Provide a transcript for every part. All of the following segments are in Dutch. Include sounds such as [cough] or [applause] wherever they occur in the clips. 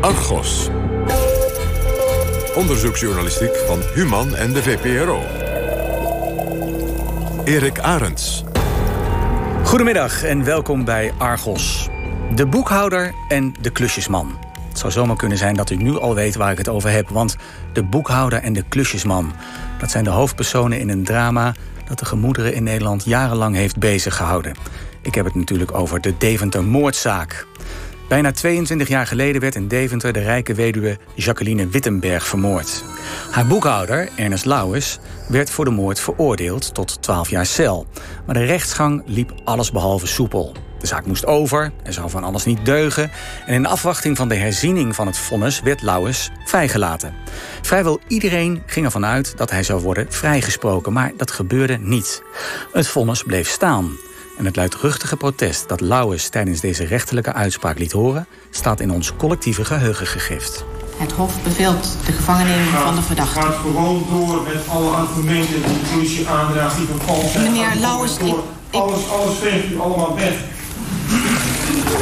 Argos. Onderzoeksjournalistiek van Human en de VPRO. Erik Arends. Goedemiddag en welkom bij Argos. De boekhouder en de klusjesman. Het zou zomaar kunnen zijn dat u nu al weet waar ik het over heb... want de boekhouder en de klusjesman... dat zijn de hoofdpersonen in een drama... dat de gemoederen in Nederland jarenlang heeft beziggehouden. Ik heb het natuurlijk over de Deventer-moordzaak. Bijna 22 jaar geleden werd in Deventer de rijke weduwe Jacqueline Wittenberg vermoord. Haar boekhouder, Ernest Lauwers, werd voor de moord veroordeeld tot 12 jaar cel. Maar de rechtsgang liep allesbehalve soepel. De zaak moest over, er zou van alles niet deugen... en in afwachting van de herziening van het vonnis werd Lauwers vrijgelaten. Vrijwel iedereen ging ervan uit dat hij zou worden vrijgesproken... maar dat gebeurde niet. Het vonnis bleef staan. En het luidruchtige protest dat Lauwers tijdens deze rechterlijke uitspraak liet horen... staat in ons collectieve geheugen gegrift. Het Hof beveelt de gevangenneming van de verdachte. gaat gewoon door met alle argumenten die de politie aandraagt die van vals zijn. Meneer Lauwers, ik- ik- Alles, alles veegt u allemaal weg.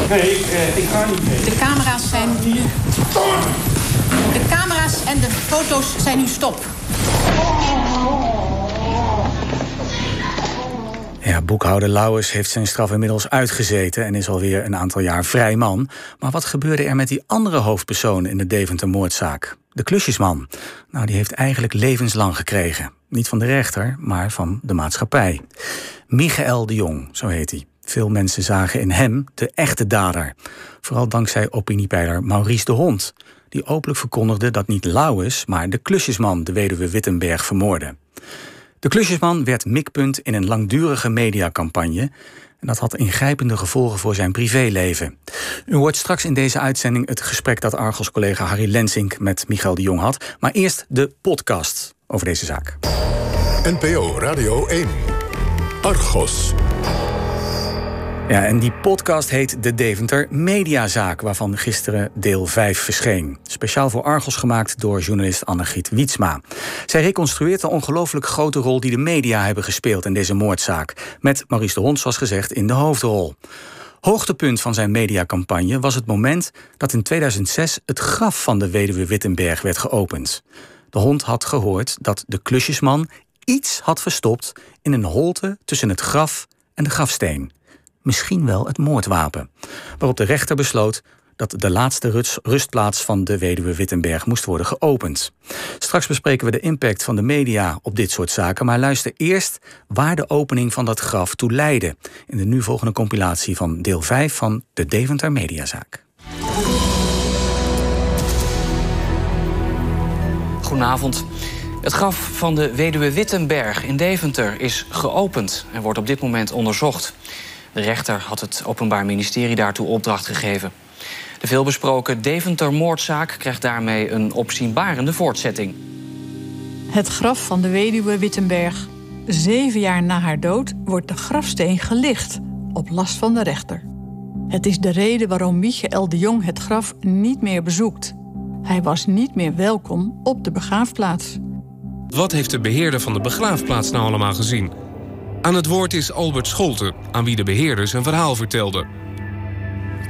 Nee, ik, eh, ik ga niet weg. De camera's zijn nu... De camera's en de foto's zijn nu stop. Ja, boekhouder Lauwers heeft zijn straf inmiddels uitgezeten... en is alweer een aantal jaar vrij man. Maar wat gebeurde er met die andere hoofdpersoon in de Deventer-moordzaak? De klusjesman. Nou, die heeft eigenlijk levenslang gekregen. Niet van de rechter, maar van de maatschappij. Michael de Jong, zo heet hij. Veel mensen zagen in hem de echte dader. Vooral dankzij opiniepeiler Maurice de Hond... die openlijk verkondigde dat niet Lauwers, maar de klusjesman... de weduwe Wittenberg vermoordde. De klusjesman werd mikpunt in een langdurige mediacampagne. En dat had ingrijpende gevolgen voor zijn privéleven. U hoort straks in deze uitzending het gesprek dat Argos-collega Harry Lensink met Michael de Jong had. Maar eerst de podcast over deze zaak. NPO Radio 1. Argos. Ja, en die podcast heet De Deventer Mediazaak, waarvan gisteren deel 5 verscheen. Speciaal voor Argos gemaakt door journalist Annegriet Wietsma. Zij reconstrueert de ongelooflijk grote rol die de media hebben gespeeld in deze moordzaak. Met Maurice de Hond, zoals gezegd, in de hoofdrol. Hoogtepunt van zijn mediacampagne was het moment dat in 2006 het graf van de weduwe Wittenberg werd geopend. De hond had gehoord dat de klusjesman iets had verstopt in een holte tussen het graf en de grafsteen misschien wel het moordwapen. Waarop de rechter besloot dat de laatste rustplaats van de weduwe Wittenberg moest worden geopend. Straks bespreken we de impact van de media op dit soort zaken, maar luister eerst waar de opening van dat graf toe leidde in de nu volgende compilatie van deel 5 van de Deventer Mediazaak. Goedenavond. Het graf van de weduwe Wittenberg in Deventer is geopend en wordt op dit moment onderzocht. De rechter had het Openbaar Ministerie daartoe opdracht gegeven. De veelbesproken Deventer-moordzaak krijgt daarmee een opzienbarende voortzetting. Het graf van de weduwe Wittenberg. Zeven jaar na haar dood wordt de grafsteen gelicht op last van de rechter. Het is de reden waarom Michael de Jong het graf niet meer bezoekt. Hij was niet meer welkom op de begraafplaats. Wat heeft de beheerder van de begraafplaats nou allemaal gezien? Aan het woord is Albert Scholte, aan wie de beheerder zijn verhaal vertelde.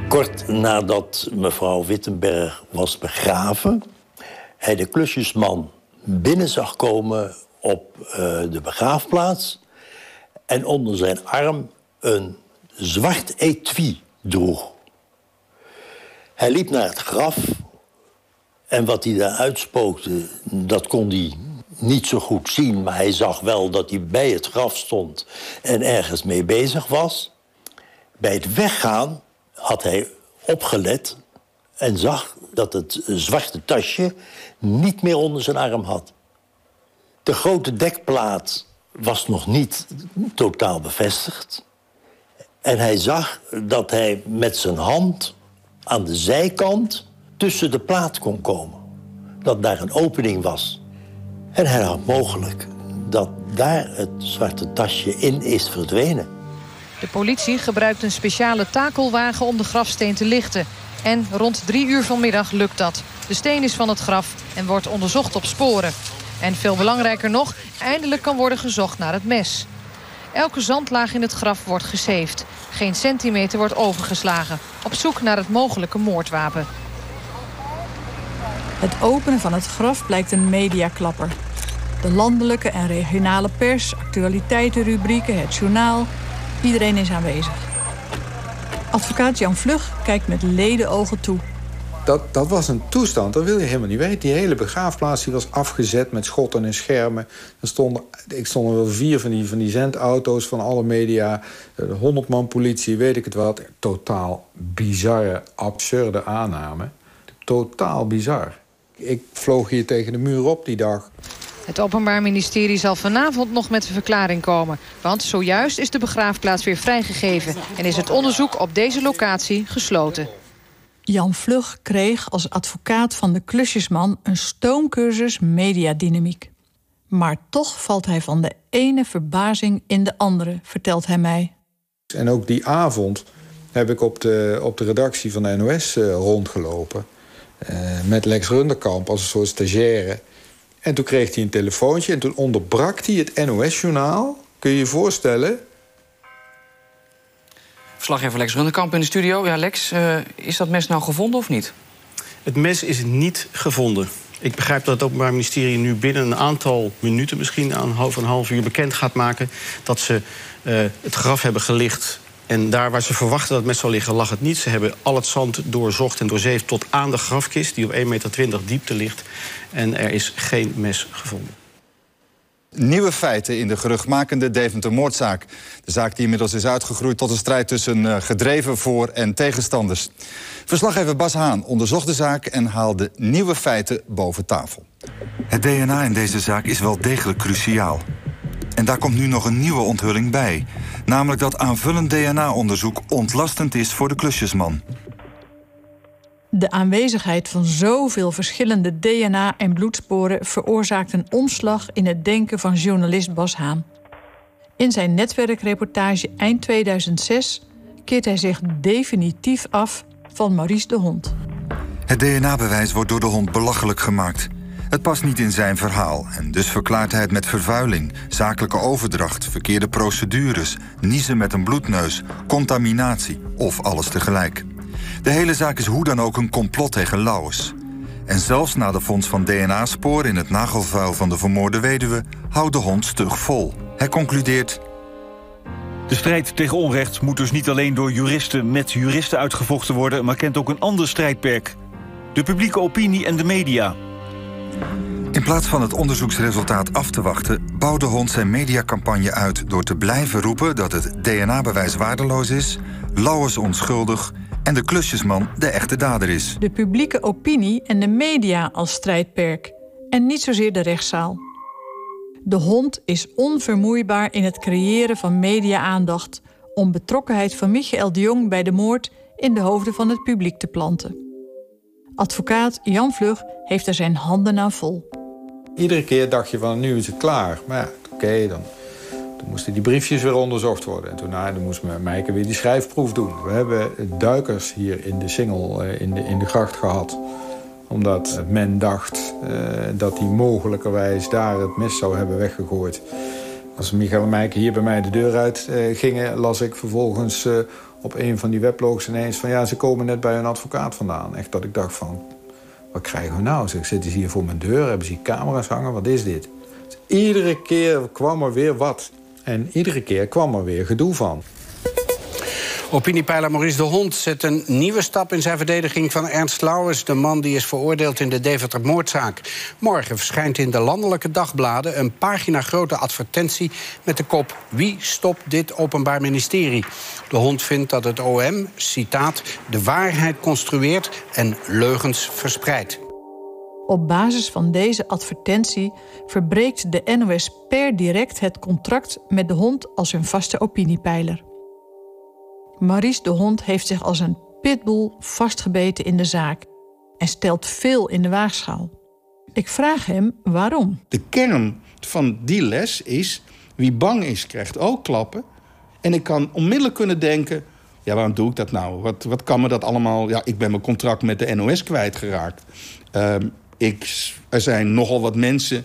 Kort nadat mevrouw Wittenberg was begraven, hij de klusjesman binnen zag komen op eh, de begraafplaats en onder zijn arm een zwart etui droeg. Hij liep naar het graf en wat hij daar uitspookte, dat kon hij niet zo goed zien, maar hij zag wel dat hij bij het graf stond en ergens mee bezig was. Bij het weggaan had hij opgelet en zag dat het zwarte tasje niet meer onder zijn arm had. De grote dekplaat was nog niet totaal bevestigd. En hij zag dat hij met zijn hand aan de zijkant tussen de plaat kon komen. Dat daar een opening was. En hij had mogelijk dat daar het zwarte tasje in is verdwenen. De politie gebruikt een speciale takelwagen om de grafsteen te lichten. En rond drie uur vanmiddag lukt dat. De steen is van het graf en wordt onderzocht op sporen. En veel belangrijker nog, eindelijk kan worden gezocht naar het mes. Elke zandlaag in het graf wordt gezeefd. Geen centimeter wordt overgeslagen. Op zoek naar het mogelijke moordwapen. Het openen van het graf blijkt een mediaklapper. De landelijke en regionale pers, actualiteitenrubrieken, het journaal. Iedereen is aanwezig. Advocaat Jan Vlug kijkt met ledenogen toe. Dat, dat was een toestand, dat wil je helemaal niet weten. Die hele begraafplaats die was afgezet met schotten en schermen. Er stonden, ik stonden wel vier van die, van die zendauto's van alle media. De honderd man politie, weet ik het wat. Totaal bizarre, absurde aanname. Totaal bizar. Ik vloog hier tegen de muur op die dag. Het Openbaar Ministerie zal vanavond nog met een verklaring komen. Want zojuist is de begraafplaats weer vrijgegeven... en is het onderzoek op deze locatie gesloten. Jan Vlug kreeg als advocaat van de klusjesman... een stoomcursus mediadynamiek. Maar toch valt hij van de ene verbazing in de andere, vertelt hij mij. En ook die avond heb ik op de, op de redactie van de NOS uh, rondgelopen... Uh, met Lex Runderkamp als een soort stagiaire... En toen kreeg hij een telefoontje en toen onderbrak hij het NOS-journaal. Kun je je voorstellen? Verslaggever Lex Runderkamp in de studio. Ja, Lex, uh, is dat mes nou gevonden of niet? Het mes is niet gevonden. Ik begrijp dat het Openbaar Ministerie nu binnen een aantal minuten... misschien aan een half uur bekend gaat maken... dat ze uh, het graf hebben gelicht en daar waar ze verwachten dat het mes zou liggen, lag het niet. Ze hebben al het zand doorzocht en doorzeefd tot aan de grafkist... die op 1,20 meter diepte ligt. En er is geen mes gevonden. Nieuwe feiten in de geruchtmakende Deventer-moordzaak. De zaak die inmiddels is uitgegroeid tot een strijd tussen uh, gedreven voor- en tegenstanders. Verslaggever Bas Haan onderzocht de zaak en haalde nieuwe feiten boven tafel. Het DNA in deze zaak is wel degelijk cruciaal. En daar komt nu nog een nieuwe onthulling bij. Namelijk dat aanvullend DNA-onderzoek ontlastend is voor de klusjesman. De aanwezigheid van zoveel verschillende DNA- en bloedsporen veroorzaakt een omslag in het denken van journalist Bas Haan. In zijn netwerkreportage eind 2006 keert hij zich definitief af van Maurice de Hond. Het DNA-bewijs wordt door de hond belachelijk gemaakt. Het past niet in zijn verhaal en dus verklaart hij het met vervuiling, zakelijke overdracht, verkeerde procedures, niezen met een bloedneus, contaminatie of alles tegelijk. De hele zaak is hoe dan ook een complot tegen Lauwers. En zelfs na de vondst van DNA-spoor in het nagelvuil van de vermoorde weduwe houdt de hond stug vol. Hij concludeert. De strijd tegen onrecht moet dus niet alleen door juristen met juristen uitgevochten worden, maar kent ook een ander strijdperk: de publieke opinie en de media. In plaats van het onderzoeksresultaat af te wachten, bouwde Hond zijn mediacampagne uit door te blijven roepen dat het DNA-bewijs waardeloos is, Lauwers onschuldig en de klusjesman de echte dader is. De publieke opinie en de media als strijdperk en niet zozeer de rechtszaal. De hond is onvermoeibaar in het creëren van media-aandacht om betrokkenheid van Michael de Jong bij de moord in de hoofden van het publiek te planten. Advocaat Jan Vlug heeft er zijn handen aan vol. Iedere keer dacht je van nu is het klaar. Maar ja, oké, dan, dan moesten die briefjes weer onderzocht worden. En toen nou, dan moest Mijke weer die schrijfproef doen. We hebben duikers hier in de singel uh, in, de, in de gracht gehad. Omdat men dacht uh, dat hij mogelijkerwijs daar het mes zou hebben weggegooid. Als Michael en Mijke hier bij mij de deur uit uh, gingen... las ik vervolgens op een van die weblogs ineens van... ja, ze komen net bij een advocaat vandaan. Echt dat ik dacht van, wat krijgen we nou? Zeg, zitten ze hier voor mijn deur? Hebben ze hier camera's hangen? Wat is dit? Dus iedere keer kwam er weer wat. En iedere keer kwam er weer gedoe van. Opiniepeiler Maurice de Hond zet een nieuwe stap in zijn verdediging van Ernst Lauwers... de man die is veroordeeld in de Deventer-moordzaak. Morgen verschijnt in de landelijke dagbladen... een pagina grote advertentie met de kop... Wie stopt dit openbaar ministerie? De Hond vindt dat het OM, citaat... de waarheid construeert en leugens verspreidt. Op basis van deze advertentie verbreekt de NOS per direct het contract met de hond als hun vaste opiniepeiler. Maurice de Hond heeft zich als een pitbull vastgebeten in de zaak en stelt veel in de waagschaal. Ik vraag hem waarom. De kern van die les is: wie bang is, krijgt ook klappen. En ik kan onmiddellijk kunnen denken: ja, waarom doe ik dat nou? Wat, wat kan me dat allemaal? Ja, ik ben mijn contract met de NOS kwijtgeraakt. Uh, ik, er zijn nogal wat mensen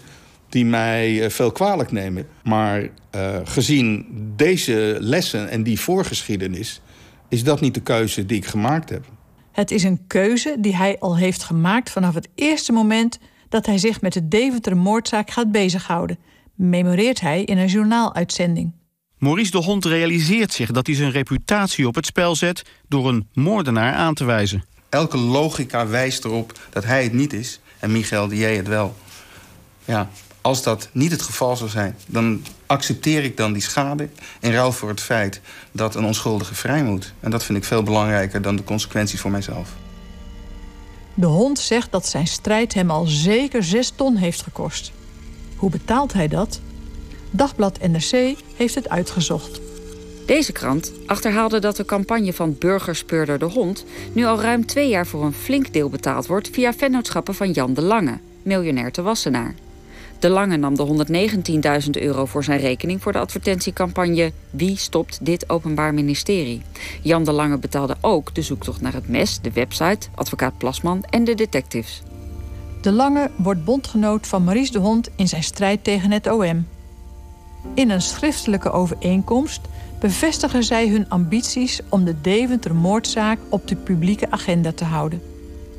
die mij veel kwalijk nemen. Maar uh, gezien deze lessen en die voorgeschiedenis... is dat niet de keuze die ik gemaakt heb. Het is een keuze die hij al heeft gemaakt vanaf het eerste moment dat hij zich met de Deventer moordzaak gaat bezighouden, memoreert hij in een journaaluitzending. Maurice de Hond realiseert zich dat hij zijn reputatie op het spel zet door een moordenaar aan te wijzen. Elke logica wijst erop dat hij het niet is en Michael de J het wel. Ja, als dat niet het geval zou zijn, dan accepteer ik dan die schade... in ruil voor het feit dat een onschuldige vrij moet. En dat vind ik veel belangrijker dan de consequenties voor mijzelf. De hond zegt dat zijn strijd hem al zeker zes ton heeft gekost. Hoe betaalt hij dat? Dagblad NRC heeft het uitgezocht. Deze krant achterhaalde dat de campagne van Burgerspeurder de Hond... nu al ruim twee jaar voor een flink deel betaald wordt... via vennootschappen van Jan de Lange, miljonair te Wassenaar. De Lange nam de 119.000 euro voor zijn rekening voor de advertentiecampagne Wie stopt dit openbaar ministerie? Jan de Lange betaalde ook de zoektocht naar het mes, de website, advocaat Plasman en de detectives. De Lange wordt bondgenoot van Maurice de Hond in zijn strijd tegen het OM. In een schriftelijke overeenkomst bevestigen zij hun ambities om de Deventer moordzaak op de publieke agenda te houden.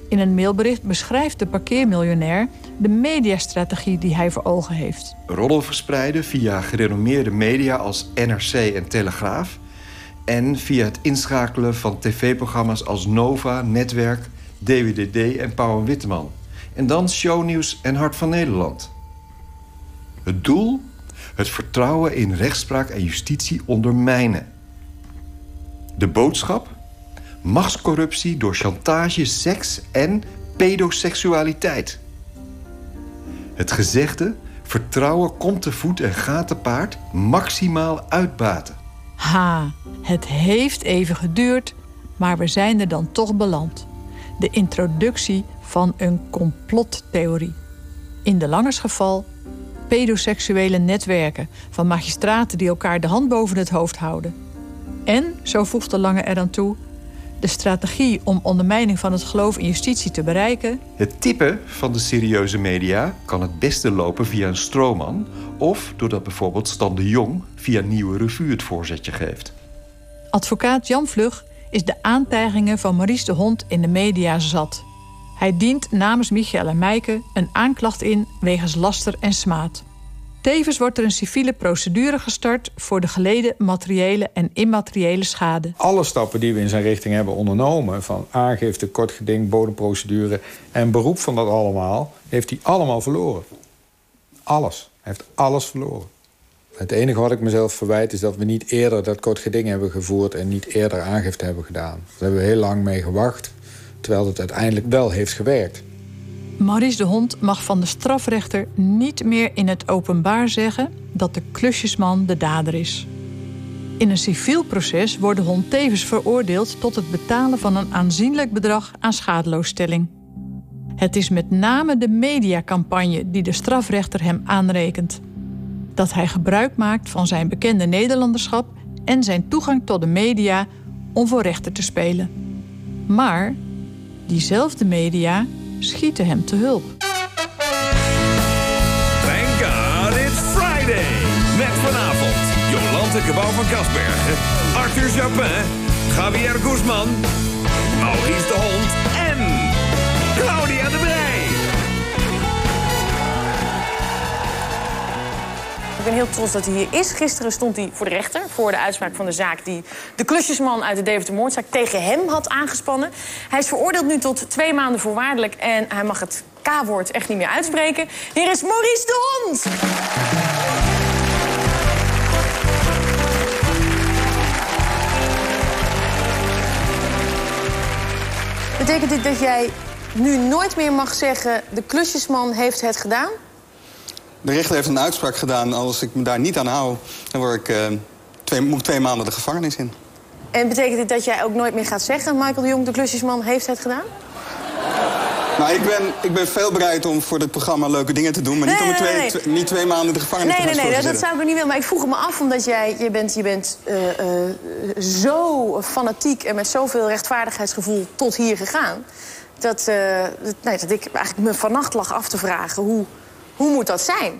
In een mailbericht beschrijft de parkeermiljonair de mediastrategie die hij voor ogen heeft. Roddel verspreiden via gerenommeerde media als NRC en Telegraaf. En via het inschakelen van tv-programma's als Nova, Netwerk, DWDD en Pauw Witteman. En dan shownieuws en Hart van Nederland. Het doel? Het vertrouwen in rechtspraak en justitie ondermijnen. De boodschap? Machtscorruptie door chantage, seks en pedoseksualiteit. Het gezegde, vertrouwen komt te voet en gaat te paard, maximaal uitbaten. Ha, het heeft even geduurd, maar we zijn er dan toch beland. De introductie van een complottheorie. In de Langers geval pedoseksuele netwerken van magistraten die elkaar de hand boven het hoofd houden. En, zo voegt de Lange er aan toe, de strategie om ondermijning van het geloof in justitie te bereiken. Het type van de serieuze media kan het beste lopen via een stroomman of doordat bijvoorbeeld Stan de Jong via Nieuwe Revue het voorzetje geeft. Advocaat Jan Vlug is de aantijgingen van Maurice de Hond in de media zat. Hij dient namens Michael en Meike een aanklacht in wegens laster en smaad. Tevens wordt er een civiele procedure gestart voor de geleden materiële en immateriële schade. Alle stappen die we in zijn richting hebben ondernomen, van aangifte, kortgeding, bodemprocedure en beroep van dat allemaal, heeft hij allemaal verloren. Alles. Hij heeft alles verloren. Het enige wat ik mezelf verwijt is dat we niet eerder dat kort geding hebben gevoerd en niet eerder aangifte hebben gedaan. Daar hebben we heel lang mee gewacht, terwijl het uiteindelijk wel heeft gewerkt. Maurice de Hond mag van de strafrechter niet meer in het openbaar zeggen dat de klusjesman de dader is. In een civiel proces wordt de hond tevens veroordeeld tot het betalen van een aanzienlijk bedrag aan schadeloosstelling. Het is met name de mediacampagne die de strafrechter hem aanrekent. Dat hij gebruik maakt van zijn bekende Nederlanderschap en zijn toegang tot de media om voor rechter te spelen. Maar diezelfde media schieten hem te hulp. Thank God it's Friday. Met vanavond Jolante Gebouw van Kasbergen, Arthur Japin, Javier Guzman, Maurice de Hond Ik ben heel trots dat hij hier is. Gisteren stond hij voor de rechter voor de uitspraak van de zaak die de klusjesman uit de Deventer moordzaak tegen hem had aangespannen. Hij is veroordeeld nu tot twee maanden voorwaardelijk en hij mag het K-woord echt niet meer uitspreken. Hier is Maurice de Hond. Betekent dit dat jij nu nooit meer mag zeggen... de klusjesman heeft het gedaan? De rechter heeft een uitspraak gedaan. Als ik me daar niet aan hou, dan word ik, uh, twee, moet ik twee maanden de gevangenis in. En betekent dit dat jij ook nooit meer gaat zeggen... Michael de Jong, de klusjesman, heeft het gedaan? Nou, ik ben, ik ben veel bereid om voor dit programma leuke dingen te doen... maar niet om twee, nee, nee. niet twee maanden de gevangenis nee, te gaan Nee, nee, dat, dat zou ik niet willen. Maar ik vroeg me af, omdat jij je bent, je bent uh, uh, zo fanatiek... en met zoveel rechtvaardigheidsgevoel tot hier gegaan... dat, uh, dat, nee, dat ik eigenlijk me vannacht lag af te vragen... hoe, hoe moet dat zijn?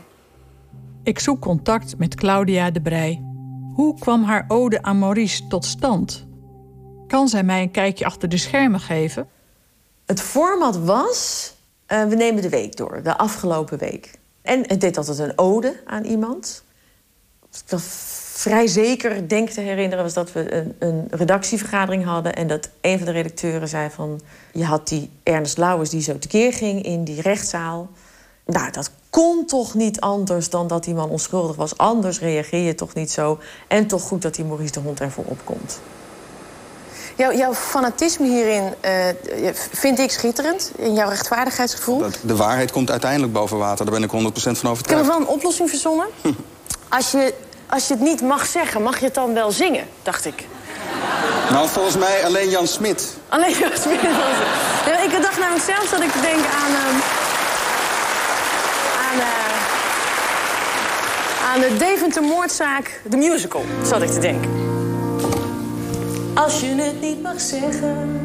Ik zoek contact met Claudia de Brij. Hoe kwam haar ode aan Maurice tot stand? Kan zij mij een kijkje achter de schermen geven? Het format was, uh, we nemen de week door, de afgelopen week. En het deed altijd een ode aan iemand. Wat ik vrij zeker denk te herinneren was dat we een, een, redactievergadering hadden... en dat een van de redacteuren zei van... je had die Ernst Lauwers die zo tekeer ging in die rechtszaal. Nou, dat kon toch niet anders dan dat die man onschuldig was. Anders reageer je toch niet zo. En toch goed dat die Maurice de Hond ervoor opkomt. Jouw, jouw fanatisme hierin uh, vind ik schitterend. In jouw rechtvaardigheidsgevoel. De waarheid komt uiteindelijk boven water. Daar ben ik 100% van overtuigd. Ik heb wel een oplossing verzonnen. [laughs] Als je, als je het niet mag zeggen, mag je het dan wel zingen, dacht ik. Nou, volgens mij alleen Jan Smit. Alleen Jan Smit [laughs] was het. ik dacht namelijk zelfs dat ik denk aan... Uh, aan, uh, aan de Deventer-moordzaak, de musical, zat ik te denken. Als je het niet mag zeggen,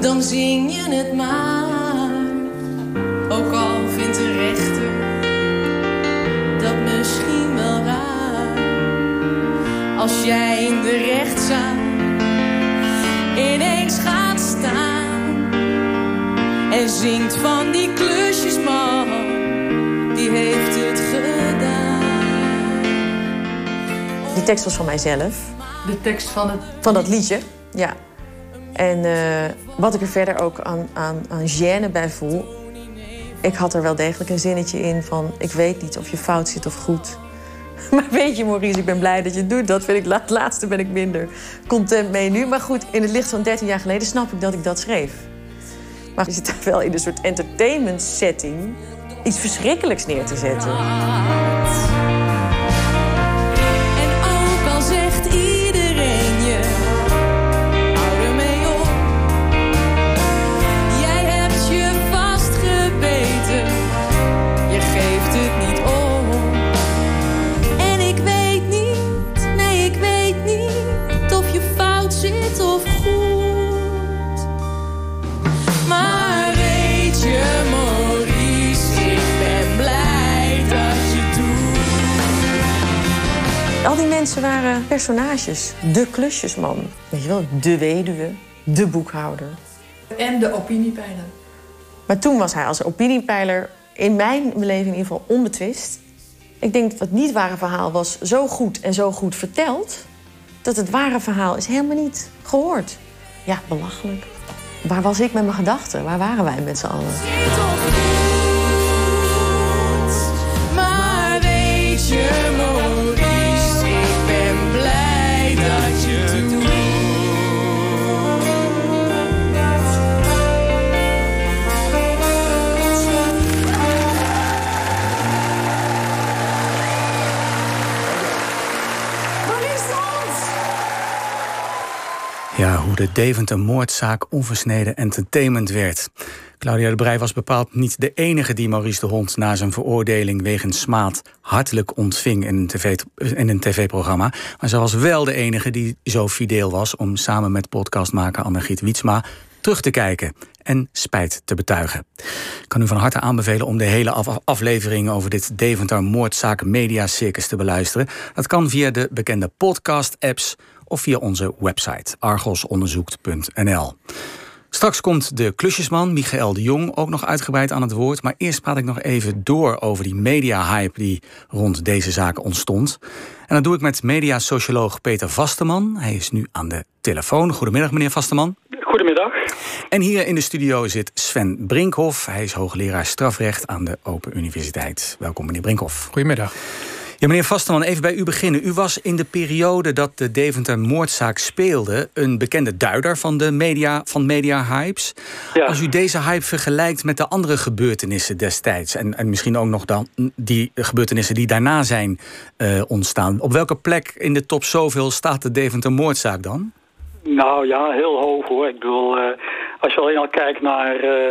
dan zing je het maar. Ook al vindt de rechter dat misschien wel raar. Als jij in de rechtszaal ineens gaat staan en zingt van tekst was van mijzelf. De tekst van het... Van dat liedje, ja. En uh, wat ik er verder ook aan, aan, aan gêne bij voel... ik had er wel degelijk een zinnetje in van... ik weet niet of je fout zit of goed. [laughs] Maar weet je, Maurice, ik ben blij dat je het doet. Dat vind ik het laatste ben ik minder content mee nu. Maar goed, in het licht van 13 jaar geleden snap ik dat ik dat schreef. Maar je zit daar wel in een soort entertainment setting... iets verschrikkelijks neer te zetten. Die mensen waren personages. De klusjesman. Weet je wel, de weduwe, de boekhouder. En de opiniepeiler. Maar toen was hij als opiniepeiler in mijn beleving in ieder geval onbetwist. Ik denk dat het niet ware verhaal was zo goed en zo goed verteld... dat het ware verhaal is helemaal niet gehoord. Ja, belachelijk. Waar was ik met mijn gedachten? Waar waren wij met z'n allen? Maar weet je, de Deventer-moordzaak onversneden entertainment werd. Claudia de Brij was bepaald niet de enige die Maurice de Hond... na zijn veroordeling wegens smaad hartelijk ontving in een, tv-programma. Maar ze was wel de enige die zo fideel was... om samen met podcastmaker Annegiet Wietsma terug te kijken en spijt te betuigen. Ik kan u van harte aanbevelen om de hele af aflevering over dit Deventer moordzaak media circus te beluisteren. Dat kan via de bekende podcast-apps of via onze website argosonderzoekt.nl. Straks komt de klusjesman Michael de Jong ook nog uitgebreid aan het woord. Maar eerst praat ik nog even door over die media-hype die rond deze zaak ontstond. En dat doe ik met mediasocioloog Peter Vasteman. Hij is nu aan de telefoon. Goedemiddag, meneer Vasteman. Goedemiddag. En hier in de studio zit Sven Brinkhoff. Hij is hoogleraar strafrecht aan de Open Universiteit. Welkom, meneer Brinkhoff. Goedemiddag. Ja, meneer Vasteman, even bij u beginnen. U was in de periode dat de Deventer-moordzaak speelde... een bekende duider van de media, van media-hypes. Ja. Als u deze hype vergelijkt met de andere gebeurtenissen destijds... en, en misschien ook nog dan die gebeurtenissen die daarna zijn uh, ontstaan... op welke plek in de top zoveel staat de Deventer-moordzaak dan? Nou ja, heel hoog hoor. Ik bedoel, uh, als je alleen al kijkt naar... Uh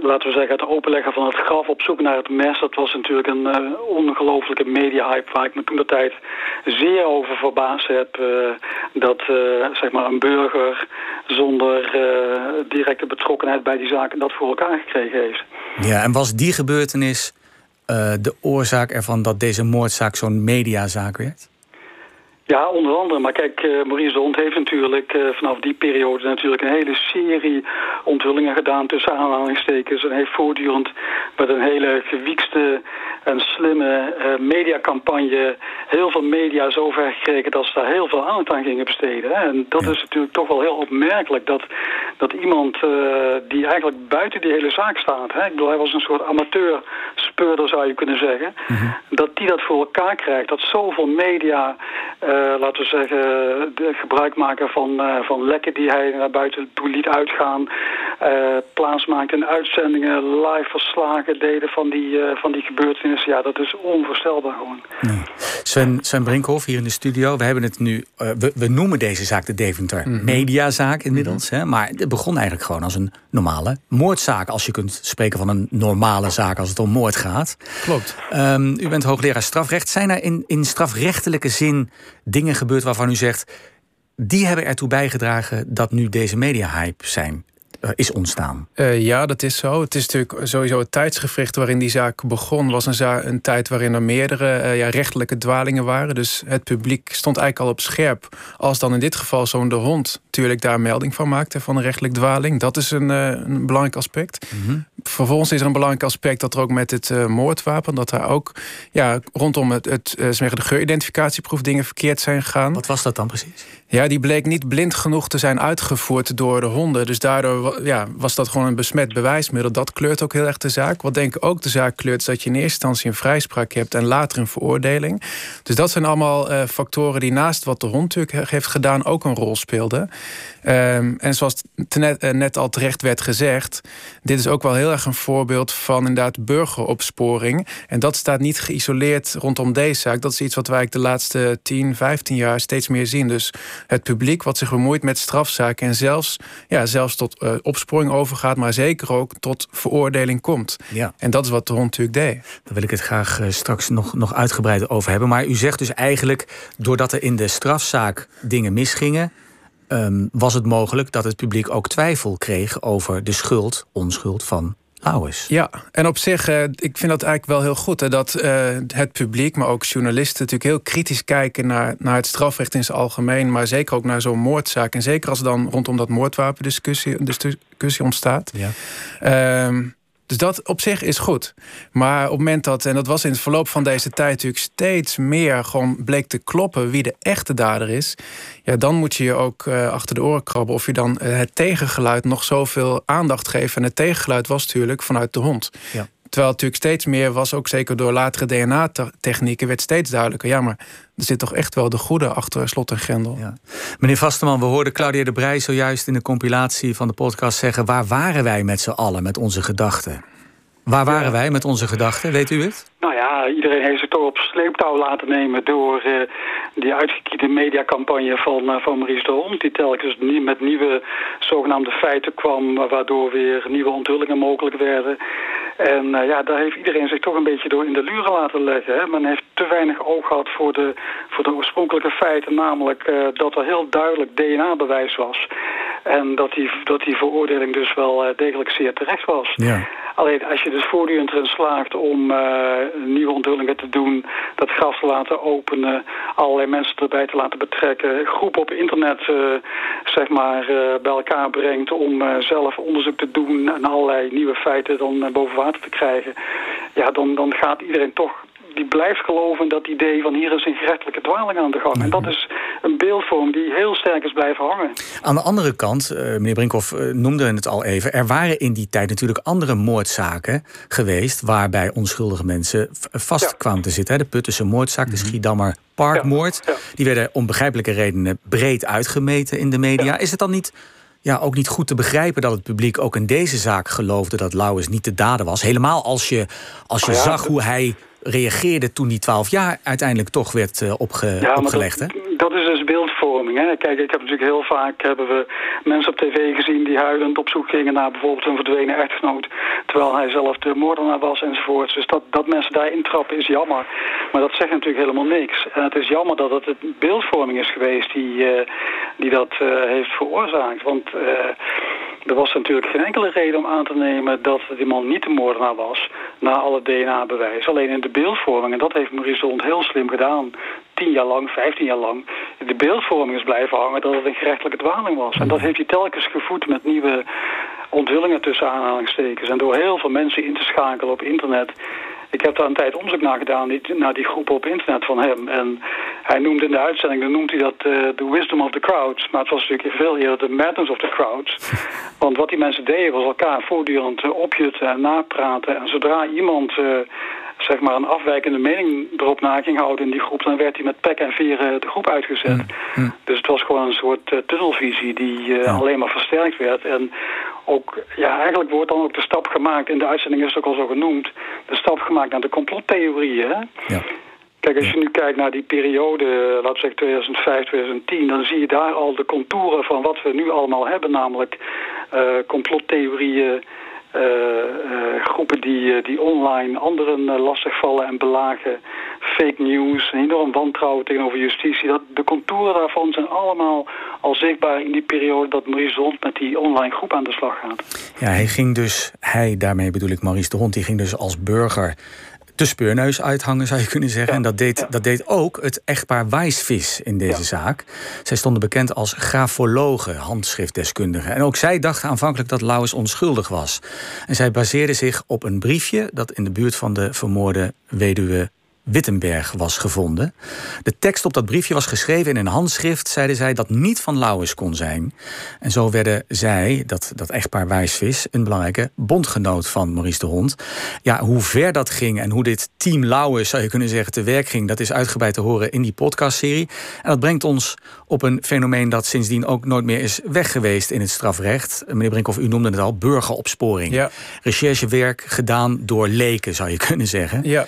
laten we zeggen, het openleggen van het graf op zoek naar het mes. Dat was natuurlijk een uh, ongelofelijke media-hype waar ik me toen de tijd zeer over verbaasd heb. Uh, dat uh, zeg maar een burger zonder directe betrokkenheid bij die zaak dat voor elkaar gekregen heeft. Ja, en was die gebeurtenis de oorzaak ervan dat deze moordzaak zo'n mediazaak werd? Ja, onder andere. Maar kijk, eh, Maurice de Hond heeft natuurlijk eh, vanaf die periode natuurlijk een hele serie onthullingen gedaan tussen aanhalingstekens. En heeft voortdurend met een hele gewiekste en slimme eh, mediacampagne heel veel media zover gekregen dat ze daar heel veel aandacht aan gingen besteden. Hè. En dat is natuurlijk toch wel heel opmerkelijk dat, dat iemand die eigenlijk buiten die hele zaak staat, hè, ik bedoel, hij was een soort amateur speurder zou je kunnen zeggen, dat die dat voor elkaar krijgt. Dat zoveel media, laten we zeggen, de gebruik maken van, eh, van lekken die hij naar buiten toe liet uitgaan, eh plaatsmaakte in uitzendingen, live verslagen deden van die, eh, van die gebeurtenissen. Ja, dat is onvoorstelbaar gewoon. Sven, Sven Brinkhoff hier in de studio. We, hebben het nu, eh, we, we noemen deze zaak de Deventer Mediazaak inmiddels. hè, maar het begon eigenlijk gewoon als een normale moordzaak. Als je kunt spreken van een normale zaak als het om moord gaat. Klopt. Ehm, u bent hoogleraar strafrecht. Zijn er in, in strafrechtelijke zin dingen gebeurd waarvan u zegt... die hebben ertoe bijgedragen dat nu deze mediahype zijn, is ontstaan? Eh, ja, dat is zo. Het is natuurlijk sowieso het tijdsgevricht waarin die zaak begon. was een, za- een tijd waarin er meerdere eh, ja, rechtelijke dwalingen waren. Dus het publiek stond eigenlijk al op scherp. Als dan in dit geval zo'n de hond natuurlijk daar melding van maakte van een rechtelijk dwaling. Dat is een, eh, een belangrijk aspect. Vervolgens is er een belangrijk aspect dat er ook met het eh, moordwapen... dat er ook ja, rondom het, het, eh, de geuridentificatieproef dingen verkeerd zijn gegaan. Wat was dat dan precies? Ja, die bleek niet blind genoeg te zijn uitgevoerd door de honden. Dus daardoor ja, was dat gewoon een besmet bewijsmiddel. Dat kleurt ook heel erg de zaak. Wat denk ik ook de zaak kleurt... is dat je in eerste instantie een vrijspraak hebt... en later een veroordeling. Dus dat zijn allemaal eh, factoren die naast wat de hond natuurlijk he- heeft gedaan... ook een rol speelden. Ehm, en zoals net, eh, net al terecht werd gezegd... dit is ook wel heel erg een voorbeeld van inderdaad burgeropsporing. En dat staat niet geïsoleerd rondom deze zaak. Dat is iets wat wij de laatste 10, 15 jaar steeds meer zien. Dus het publiek wat zich bemoeit met strafzaken... en zelfs, ja, zelfs tot eh, opsporing overgaat... maar zeker ook tot veroordeling komt. Ja. En dat is wat de hond natuurlijk deed. Daar wil ik het graag eh, straks nog, nog uitgebreid over hebben. Maar u zegt dus eigenlijk, doordat er in de strafzaak dingen misgingen... ehm, was het mogelijk dat het publiek ook twijfel kreeg over de schuld, onschuld van Lauwers. Ja, en op zich, eh, ik vind dat eigenlijk wel heel goed. Hè, dat eh, het publiek, maar ook journalisten... natuurlijk heel kritisch kijken naar, naar het strafrecht in zijn algemeen... maar zeker ook naar zo'n moordzaak. En zeker als dan rondom dat moordwapendiscussie discussie ontstaat. Ja. Ehm, dus dat op zich is goed. Maar op het moment dat, en dat was in het verloop van deze tijd natuurlijk steeds meer gewoon bleek te kloppen wie de echte dader is. Ja, dan moet je je ook eh, achter de oren krabben of je dan eh, het tegengeluid nog zoveel aandacht geeft. En het tegengeluid was natuurlijk vanuit de hond. Ja. Terwijl het natuurlijk steeds meer was, ook zeker door latere DNA-technieken, werd steeds duidelijker. Ja, maar er zit toch echt wel de goede achter slot en grendel. Meneer Vasteman, we hoorden Claudia de Brij zojuist in de compilatie van de podcast zeggen... waar waren wij met z'n allen met onze gedachten? Waar waren wij met onze gedachten? Weet u het? Nou ja, iedereen heeft zich toch op sleeptouw laten nemen door eh, die uitgekiede mediacampagne van, eh, van Maurice de Hond. Die telkens nie- met nieuwe zogenaamde feiten kwam, wa- waardoor weer nieuwe onthullingen mogelijk werden. En eh, ja, daar heeft iedereen zich toch een beetje door in de luren laten leggen. Hè. Men heeft te weinig oog gehad voor de, voor de oorspronkelijke feiten, namelijk eh, dat er heel duidelijk DNA-bewijs was. En dat die, dat die veroordeling dus wel eh, degelijk zeer terecht was. Ja. Alleen als je dus voortdurend erin slaagt om eh, nieuwe onthullingen te doen, dat graf te laten openen, allerlei mensen erbij te laten betrekken, groepen op internet eh, zeg maar eh, bij elkaar brengt om zelf onderzoek te doen en allerlei nieuwe feiten dan boven water te krijgen, ja, dan, dan gaat iedereen toch die blijft geloven in dat idee van hier is een gerechtelijke dwaling aan de gang. En dat is een beeldvorm die heel sterk is blijven hangen. Aan de andere kant, eh, meneer Brinkhoff eh, noemde het al even... er waren in die tijd natuurlijk andere moordzaken geweest... waarbij onschuldige mensen vast kwamen te zitten. hè. De Puttense moordzaak, de Schiedammer Parkmoord. Die werden om begrijpelijke redenen breed uitgemeten in de media. Is het dan niet... Ja, ook niet goed te begrijpen dat het publiek ook in deze zaak geloofde dat Lauwers niet de dader was. Helemaal als je, als je ja, zag hoe hij reageerde toen die 12 jaar uiteindelijk toch werd eh, opge, Ja, maar opgelegd. hè? dat, is dus Hè? Kijk, ik heb natuurlijk heel vaak hebben we mensen op tv gezien die huilend op zoek gingen naar bijvoorbeeld een verdwenen echtgenoot, terwijl hij zelf de moordenaar was enzovoort. Dus dat, dat mensen daarin trappen is jammer. Maar dat zegt natuurlijk helemaal niks. En het is jammer dat het beeldvorming is geweest die, eh, die dat eh, heeft veroorzaakt. Want eh, Er was natuurlijk geen enkele reden om aan te nemen dat die man niet de moordenaar was, na alle DNA-bewijs. Alleen in de beeldvorming, en dat heeft Maurice Hond heel slim gedaan, tien jaar lang, vijftien jaar lang, de beeldvorming is blijven hangen dat het een gerechtelijke dwaling was. En dat heeft hij telkens gevoed met nieuwe onthullingen tussen aanhalingstekens. En door heel veel mensen in te schakelen op internet ik heb daar een tijd onderzoek naar gedaan, die, naar die groep op internet van hem. En hij noemde in de uitzending, dan noemt hij dat de uh, wisdom of the crowds. Maar het was natuurlijk veel eerder de madness of the crowds. [laughs] Want wat die mensen deden was elkaar voortdurend uh, opjutten en napraten. En zodra iemand... Uh, zeg maar een afwijkende mening erop na ging houden in die groep... dan werd hij met pek en veren de groep uitgezet. Mm. Dus het was gewoon een soort uh, tunnelvisie die uh, ja. alleen maar versterkt werd. En ook, ja, eigenlijk wordt dan ook de stap gemaakt... in de uitzending is het ook al zo genoemd... de stap gemaakt naar de complottheorieën. Ja. Kijk, als je nu kijkt naar die periode, laten we zeggen 2005, 2010... dan zie je daar al de contouren van wat we nu allemaal hebben. Namelijk uh, complottheorieën... Uh, uh, groepen die, die online anderen lastigvallen en belagen. Fake news, enorm wantrouwen tegenover justitie. Dat, de contouren daarvan zijn allemaal al zichtbaar in die periode dat Maurice de Hond met die online groep aan de slag gaat. Ja, hij ging dus, hij, daarmee bedoel ik Maurice de Hond, die ging dus als burger de speurneus uithangen, zou je kunnen zeggen. en dat deed, dat deed ook het echtpaar Wijsvis in deze zaak. Zij stonden bekend als grafologen, handschriftdeskundigen. En ook zij dachten aanvankelijk dat Lauwers onschuldig was. En zij baseerden zich op een briefje dat in de buurt van de vermoorde weduwe Wittenberg was gevonden. De tekst op dat briefje was geschreven in een handschrift, zeiden zij, dat niet van Lauwers kon zijn. En zo werden zij, dat, dat echtpaar Wijsvis, een belangrijke bondgenoot van Maurice de Hond. Ja, hoe ver dat ging en hoe dit team Lauwers, zou je kunnen zeggen, te werk ging, dat is uitgebreid te horen in die podcastserie. En dat brengt ons op een fenomeen dat sindsdien ook nooit meer is weg geweest in het strafrecht. Meneer Brinkhoff, u noemde het al, burgeropsporing. Ja. Recherchewerk gedaan door leken, zou je kunnen zeggen. Ja.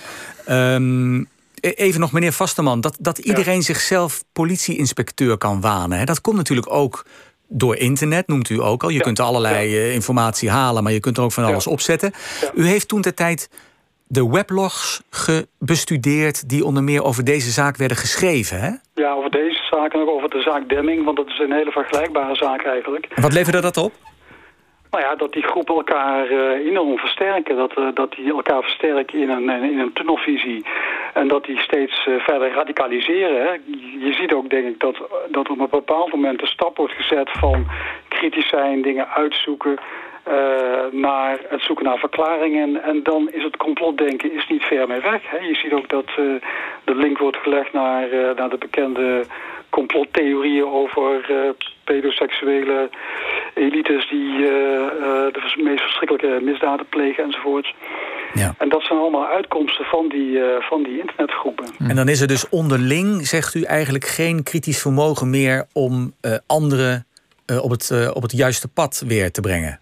Um, even nog, meneer Vasteman, dat, dat iedereen ja. zichzelf politieinspecteur kan wanen. Hè? Dat komt natuurlijk ook door internet, noemt u ook al. Je ja. kunt allerlei ja. informatie halen, maar je kunt er ook van alles opzetten. U heeft toen de tijd de weblogs bestudeerd die onder meer over deze zaak werden geschreven, hè? Ja, over deze zaak en ook over de zaak Demming, want dat is een hele vergelijkbare zaak eigenlijk. En wat leverde dat op? Nou ja, dat die groepen elkaar uh, enorm versterken. Dat, uh, dat die elkaar versterken in een, in een tunnelvisie. En dat die steeds uh, verder radicaliseren. Je ziet ook, denk ik, dat, dat op een bepaald moment de stap wordt gezet van kritisch zijn, dingen uitzoeken. naar het zoeken naar verklaringen. En dan is het complotdenken is niet ver mee weg. Hè. Je ziet ook dat de link wordt gelegd naar, naar de bekende complottheorieën over pedoseksuele elites die uh, uh, de meest verschrikkelijke misdaden plegen enzovoort. Ja. En dat zijn allemaal uitkomsten van die, van die internetgroepen. En dan is er dus onderling, zegt u, eigenlijk geen kritisch vermogen meer om anderen op, het, op het juiste pad weer te brengen.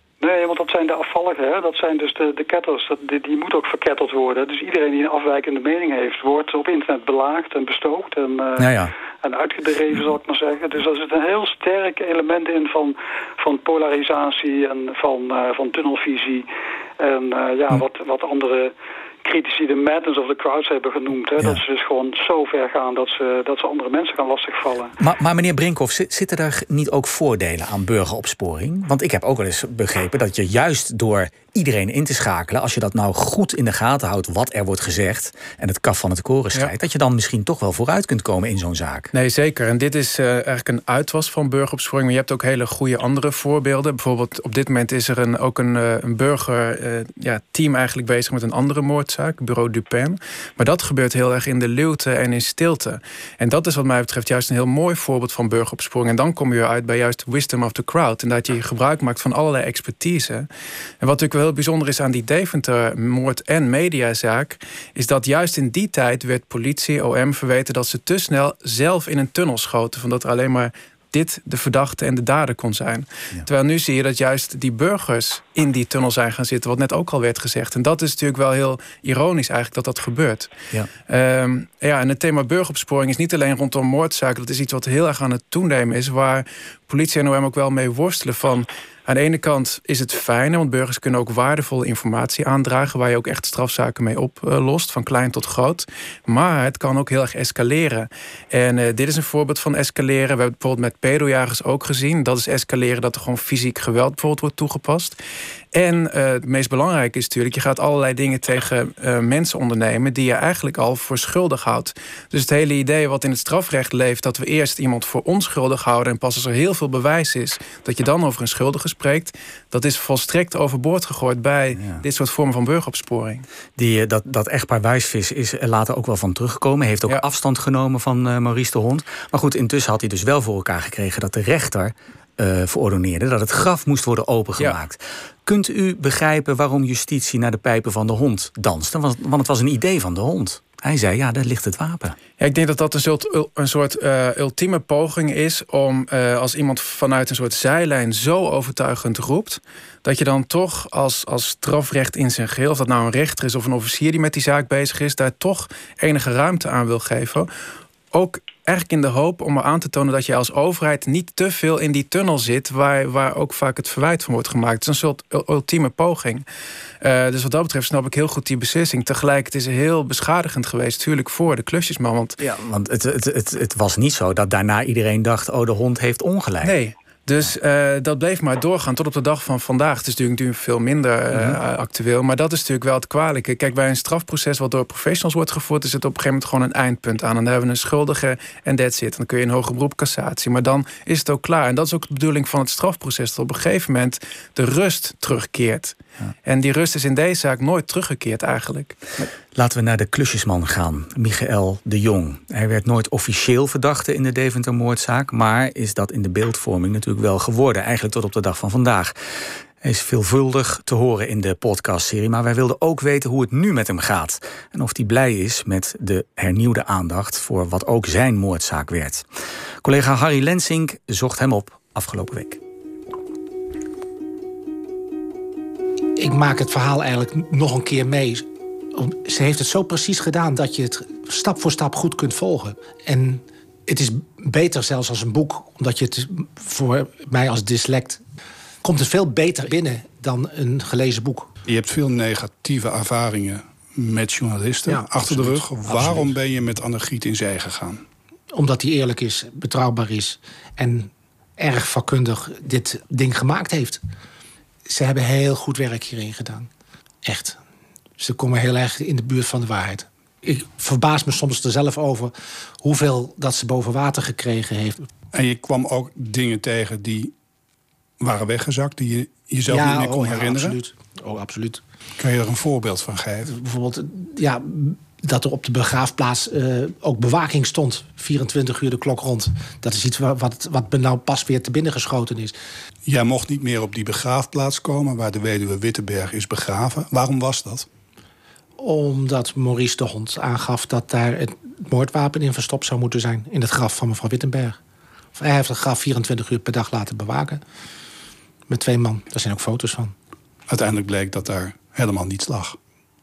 Zijn de afvalligen. Hè? Dat zijn dus de, de ketters. Dat, die, die moet ook verketterd worden. Dus iedereen die een afwijkende mening heeft... wordt op internet belaagd en bestookt en, uh, ja, ja. en uitgedreven, zal ik maar zeggen. Dus er zit een heel sterk element in van, van polarisatie en van, uh, van tunnelvisie. En uh, ja, hm. wat, wat andere critici de madness of the crowds hebben genoemd. Hè? Ja. Dat ze dus gewoon zo ver gaan dat ze, dat ze andere mensen gaan lastigvallen. Maar, maar meneer Brinkhoff, zitten er niet ook voordelen aan burgeropsporing? Want ik heb ook wel eens begrepen dat je juist door iedereen in te schakelen... als je dat nou goed in de gaten houdt wat er wordt gezegd... en het kaf van het koren scheidt... Ja. dat je dan misschien toch wel vooruit kunt komen in zo'n zaak. Nee, zeker. En dit is uh, eigenlijk een uitwas van burgeropsporing... maar je hebt ook hele goede andere voorbeelden. Bijvoorbeeld op dit moment is er een, ook een, uh, een burger uh, ja, team eigenlijk bezig met een andere moordzaak... bureau Dupin. Maar dat gebeurt heel erg in de luwte en in stilte. En dat is wat mij betreft juist een heel mooi voorbeeld van burgeropsporing. En dan kom je uit bij juist wisdom of the crowd. En dat je gebruik maakt van allerlei expertise. En wat natuurlijk wel heel bijzonder is aan die Deventer-moord- en mediazaak... is dat juist in die tijd werd politie, OM verweten... dat ze te snel zelf in een tunnel schoten. Van dat er alleen maar dit de verdachte en de dader kon zijn. Ja. Terwijl nu zie je dat juist die burgers in die tunnel zijn gaan zitten... wat net ook al werd gezegd. En dat is natuurlijk wel heel ironisch eigenlijk dat dat gebeurt. Ja. Um, ja, en het thema burgeropsporing is niet alleen rondom moordzaken... dat is iets wat heel erg aan het toenemen is... waar politie en OM ook wel mee worstelen van Aan de ene kant is het fijner, want burgers kunnen ook waardevolle informatie aandragen waar je ook echt strafzaken mee oplost, van klein tot groot. Maar het kan ook heel erg escaleren. En uh, dit is een voorbeeld van escaleren. We hebben het bijvoorbeeld met pedojagers ook gezien. Dat is escaleren dat er gewoon fysiek geweld bijvoorbeeld wordt toegepast. En uh, het meest belangrijke is natuurlijk, je gaat allerlei dingen tegen uh, mensen ondernemen die je eigenlijk al voor schuldig houdt. Dus het hele idee wat in het strafrecht leeft, dat we eerst iemand voor onschuldig houden en pas als er heel veel bewijs is, dat je dan over een schuldige spreekt, dat is volstrekt overboord gegooid bij ja. dit soort vormen van burgeropsporing. Die, dat, dat echtpaar Wijsvis is er later ook wel van teruggekomen, heeft ook ja. afstand genomen van uh, Maurice de Hond. Maar goed, intussen had hij dus wel voor elkaar gekregen dat de rechter uh, verordoneerde dat het graf moest worden opengemaakt. Ja. Kunt u begrijpen waarom justitie naar de pijpen van de hond danste? Want, want het was een idee van de hond. Hij zei, ja, daar ligt het wapen. Ja, ik denk dat dat een soort, een soort uh, ultieme poging is... om uh, als iemand vanuit een soort zijlijn zo overtuigend roept... dat je dan toch als, als strafrecht in zijn geheel... of dat nou een rechter is of een officier die met die zaak bezig is... daar toch enige ruimte aan wil geven. Ook eigenlijk in de hoop om aan te tonen dat je als overheid niet te veel in die tunnel zit, waar, waar ook vaak het verwijt van wordt gemaakt. Het is een soort ultieme poging. Uh, dus wat dat betreft snap ik heel goed die beslissing. Tegelijk, het is heel beschadigend geweest, natuurlijk voor de klusjesman. Want, ja, want het, het, het, het was niet zo dat daarna iedereen dacht: oh, de hond heeft ongelijk. Nee, dus uh, dat bleef maar doorgaan tot op de dag van vandaag. Het is natuurlijk, natuurlijk veel minder uh, mm-hmm. actueel. Maar dat is natuurlijk wel het kwalijke. Kijk, bij een strafproces wat door professionals wordt gevoerd... is het op een gegeven moment gewoon een eindpunt aan. En dan hebben we een schuldige en that's it. Dan kun je een hoger beroep cassatie. Maar dan is het ook klaar. En dat is ook de bedoeling van het strafproces. Dat op een gegeven moment de rust terugkeert. Ja. En die rust is in deze zaak nooit teruggekeerd eigenlijk. Laten we naar de klusjesman gaan, Michael de Jong. Hij werd nooit officieel verdachte in de Deventer-moordzaak... maar is dat in de beeldvorming natuurlijk wel geworden... eigenlijk tot op de dag van vandaag. Hij is veelvuldig te horen in de podcastserie... maar wij wilden ook weten hoe het nu met hem gaat... en of hij blij is met de hernieuwde aandacht... voor wat ook zijn moordzaak werd. Collega Harry Lensink zocht hem op afgelopen week. ik maak het verhaal eigenlijk nog een keer mee. Ze heeft het zo precies gedaan dat je het stap voor stap goed kunt volgen. En het is beter zelfs als een boek, omdat je het voor mij als dyslect komt het veel beter binnen dan een gelezen boek. Je hebt veel negatieve ervaringen met journalisten ja, achter absoluut, de rug. Waarom absoluut. ben je met Annegiet in zee gegaan? Omdat hij eerlijk is, betrouwbaar is en erg vakkundig dit ding gemaakt heeft ze hebben heel goed werk hierin gedaan. Echt. Ze komen heel erg in de buurt van de waarheid. Ik verbaas me soms er zelf over hoeveel dat ze boven water gekregen heeft. En je kwam ook dingen tegen die waren weggezakt, die je jezelf ja, niet meer kon oh, ja, herinneren? Absoluut. Oh, absoluut. Kan je er een voorbeeld van geven? Bijvoorbeeld, ja, dat er op de begraafplaats uh, ook bewaking stond. 24 uur de klok rond. Dat is iets wat, wat, wat me nou pas weer te binnen geschoten is. Jij mocht niet meer op die begraafplaats komen... waar de weduwe Wittenberg is begraven. Waarom was dat? Omdat Maurice de Hond aangaf dat daar het moordwapen in verstopt zou moeten zijn... in het graf van mevrouw Wittenberg. Hij heeft het graf 24 uur per dag laten bewaken. Met twee man. Daar zijn ook foto's van. Uiteindelijk bleek dat daar helemaal niets lag.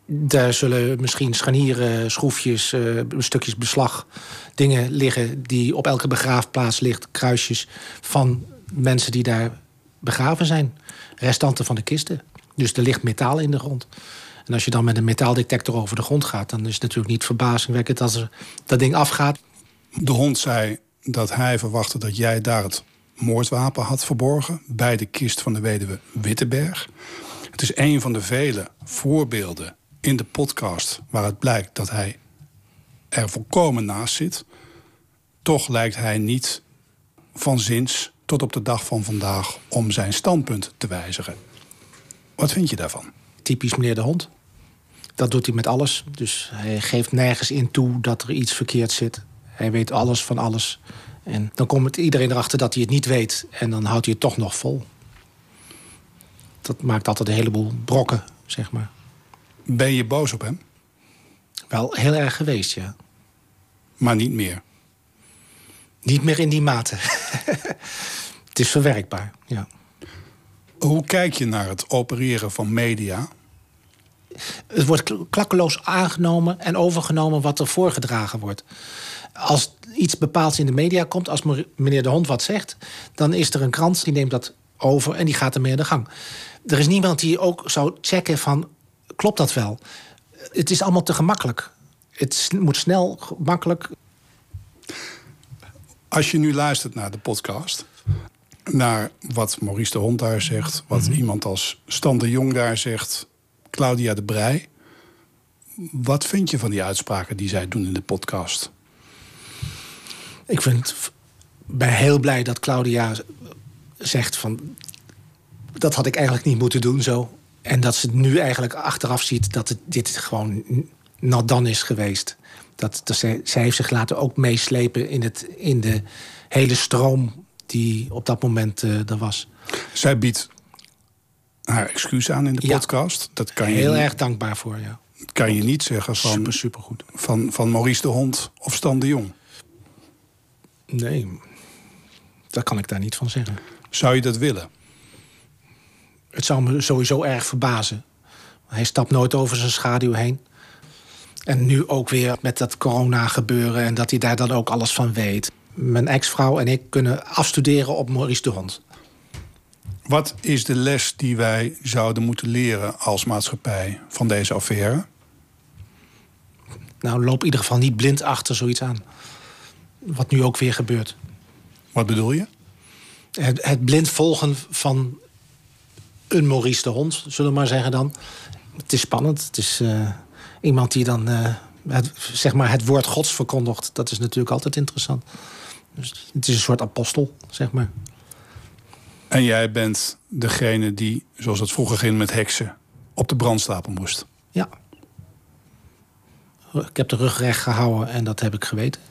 Daar zullen misschien scharnieren, schroefjes, uh, stukjes beslag, dingen liggen die op elke begraafplaats ligt, kruisjes van mensen die daar begraven zijn. Restanten van de kisten. Dus er ligt metaal in de grond. En als je dan met een metaaldetector over de grond gaat, dan is het natuurlijk niet verbazingwekkend als er dat ding afgaat. De hond zei dat hij verwachtte dat jij daar het moordwapen had verborgen bij de kist van de weduwe Wittenberg. Het is een van de vele voorbeelden in de podcast waar het blijkt dat hij er volkomen naast zit. Toch lijkt hij niet van zins tot op de dag van vandaag om zijn standpunt te wijzigen. Wat vind je daarvan? Typisch meneer de Hond. Dat doet hij met alles. Dus hij geeft nergens in toe dat er iets verkeerd zit. Hij weet alles van alles. En dan komt iedereen erachter dat hij het niet weet. En dan houdt hij het toch nog vol. Dat maakt altijd een heleboel brokken, zeg maar. Ben je boos op hem? Wel heel erg geweest, ja. Maar niet meer? Niet meer in die mate. [laughs] het is verwerkbaar, ja. Hoe kijk je naar het opereren van media? Het wordt klakkeloos aangenomen en overgenomen wat er voorgedragen wordt. Als iets bepaalds in de media komt, als meneer De Hond wat zegt... dan is er een krant die neemt dat over en die gaat ermee aan de gang. Er is niemand die ook zou checken van, klopt dat wel? Het is allemaal te gemakkelijk. Het moet snel, gemakkelijk. Als je nu luistert naar de podcast, naar wat Maurice de Hond daar zegt, wat iemand als Stan de Jong daar zegt, Claudia de Brij. Wat vind je van die uitspraken die zij doen in de podcast? Ik vind, ben heel blij dat Claudia zegt van... dat had ik eigenlijk niet moeten doen zo. En dat ze nu eigenlijk achteraf ziet dat het, dit gewoon not done is geweest. Dat, dat zij, zij heeft zich laten ook meeslepen in, het, in de hele stroom die op dat moment eh, er was. Zij biedt haar excuus aan in de Ja. podcast. Dat kan je Heel erg dankbaar voor, ja. kan je niet zeggen van, Super, supergoed. Van, van Maurice de Hond of Stan de Jong. Nee, daar kan ik daar niet van zeggen. Zou je dat willen? Het zou me sowieso erg verbazen. Hij stapt nooit over zijn schaduw heen. En nu ook weer met dat corona gebeuren en dat hij daar dan ook alles van weet. Mijn ex-vrouw en ik kunnen afstuderen op Maurice de Hond. Wat is de les die wij zouden moeten leren als maatschappij van deze affaire? Nou, loop in ieder geval niet blind achter zoiets aan. Wat nu ook weer gebeurt. Wat bedoel je? Het, het blind volgen van een Maurice de Hond, zullen we maar zeggen dan. Het is spannend. Het is eh, iemand die dan eh, het, zeg maar het woord gods verkondigt. Dat is natuurlijk altijd interessant. Dus het is een soort apostel, zeg maar. En jij bent degene die, zoals het vroeger ging met heksen, op de brandstapel moest. Ja. Ik heb de rug recht gehouden en dat heb ik geweten.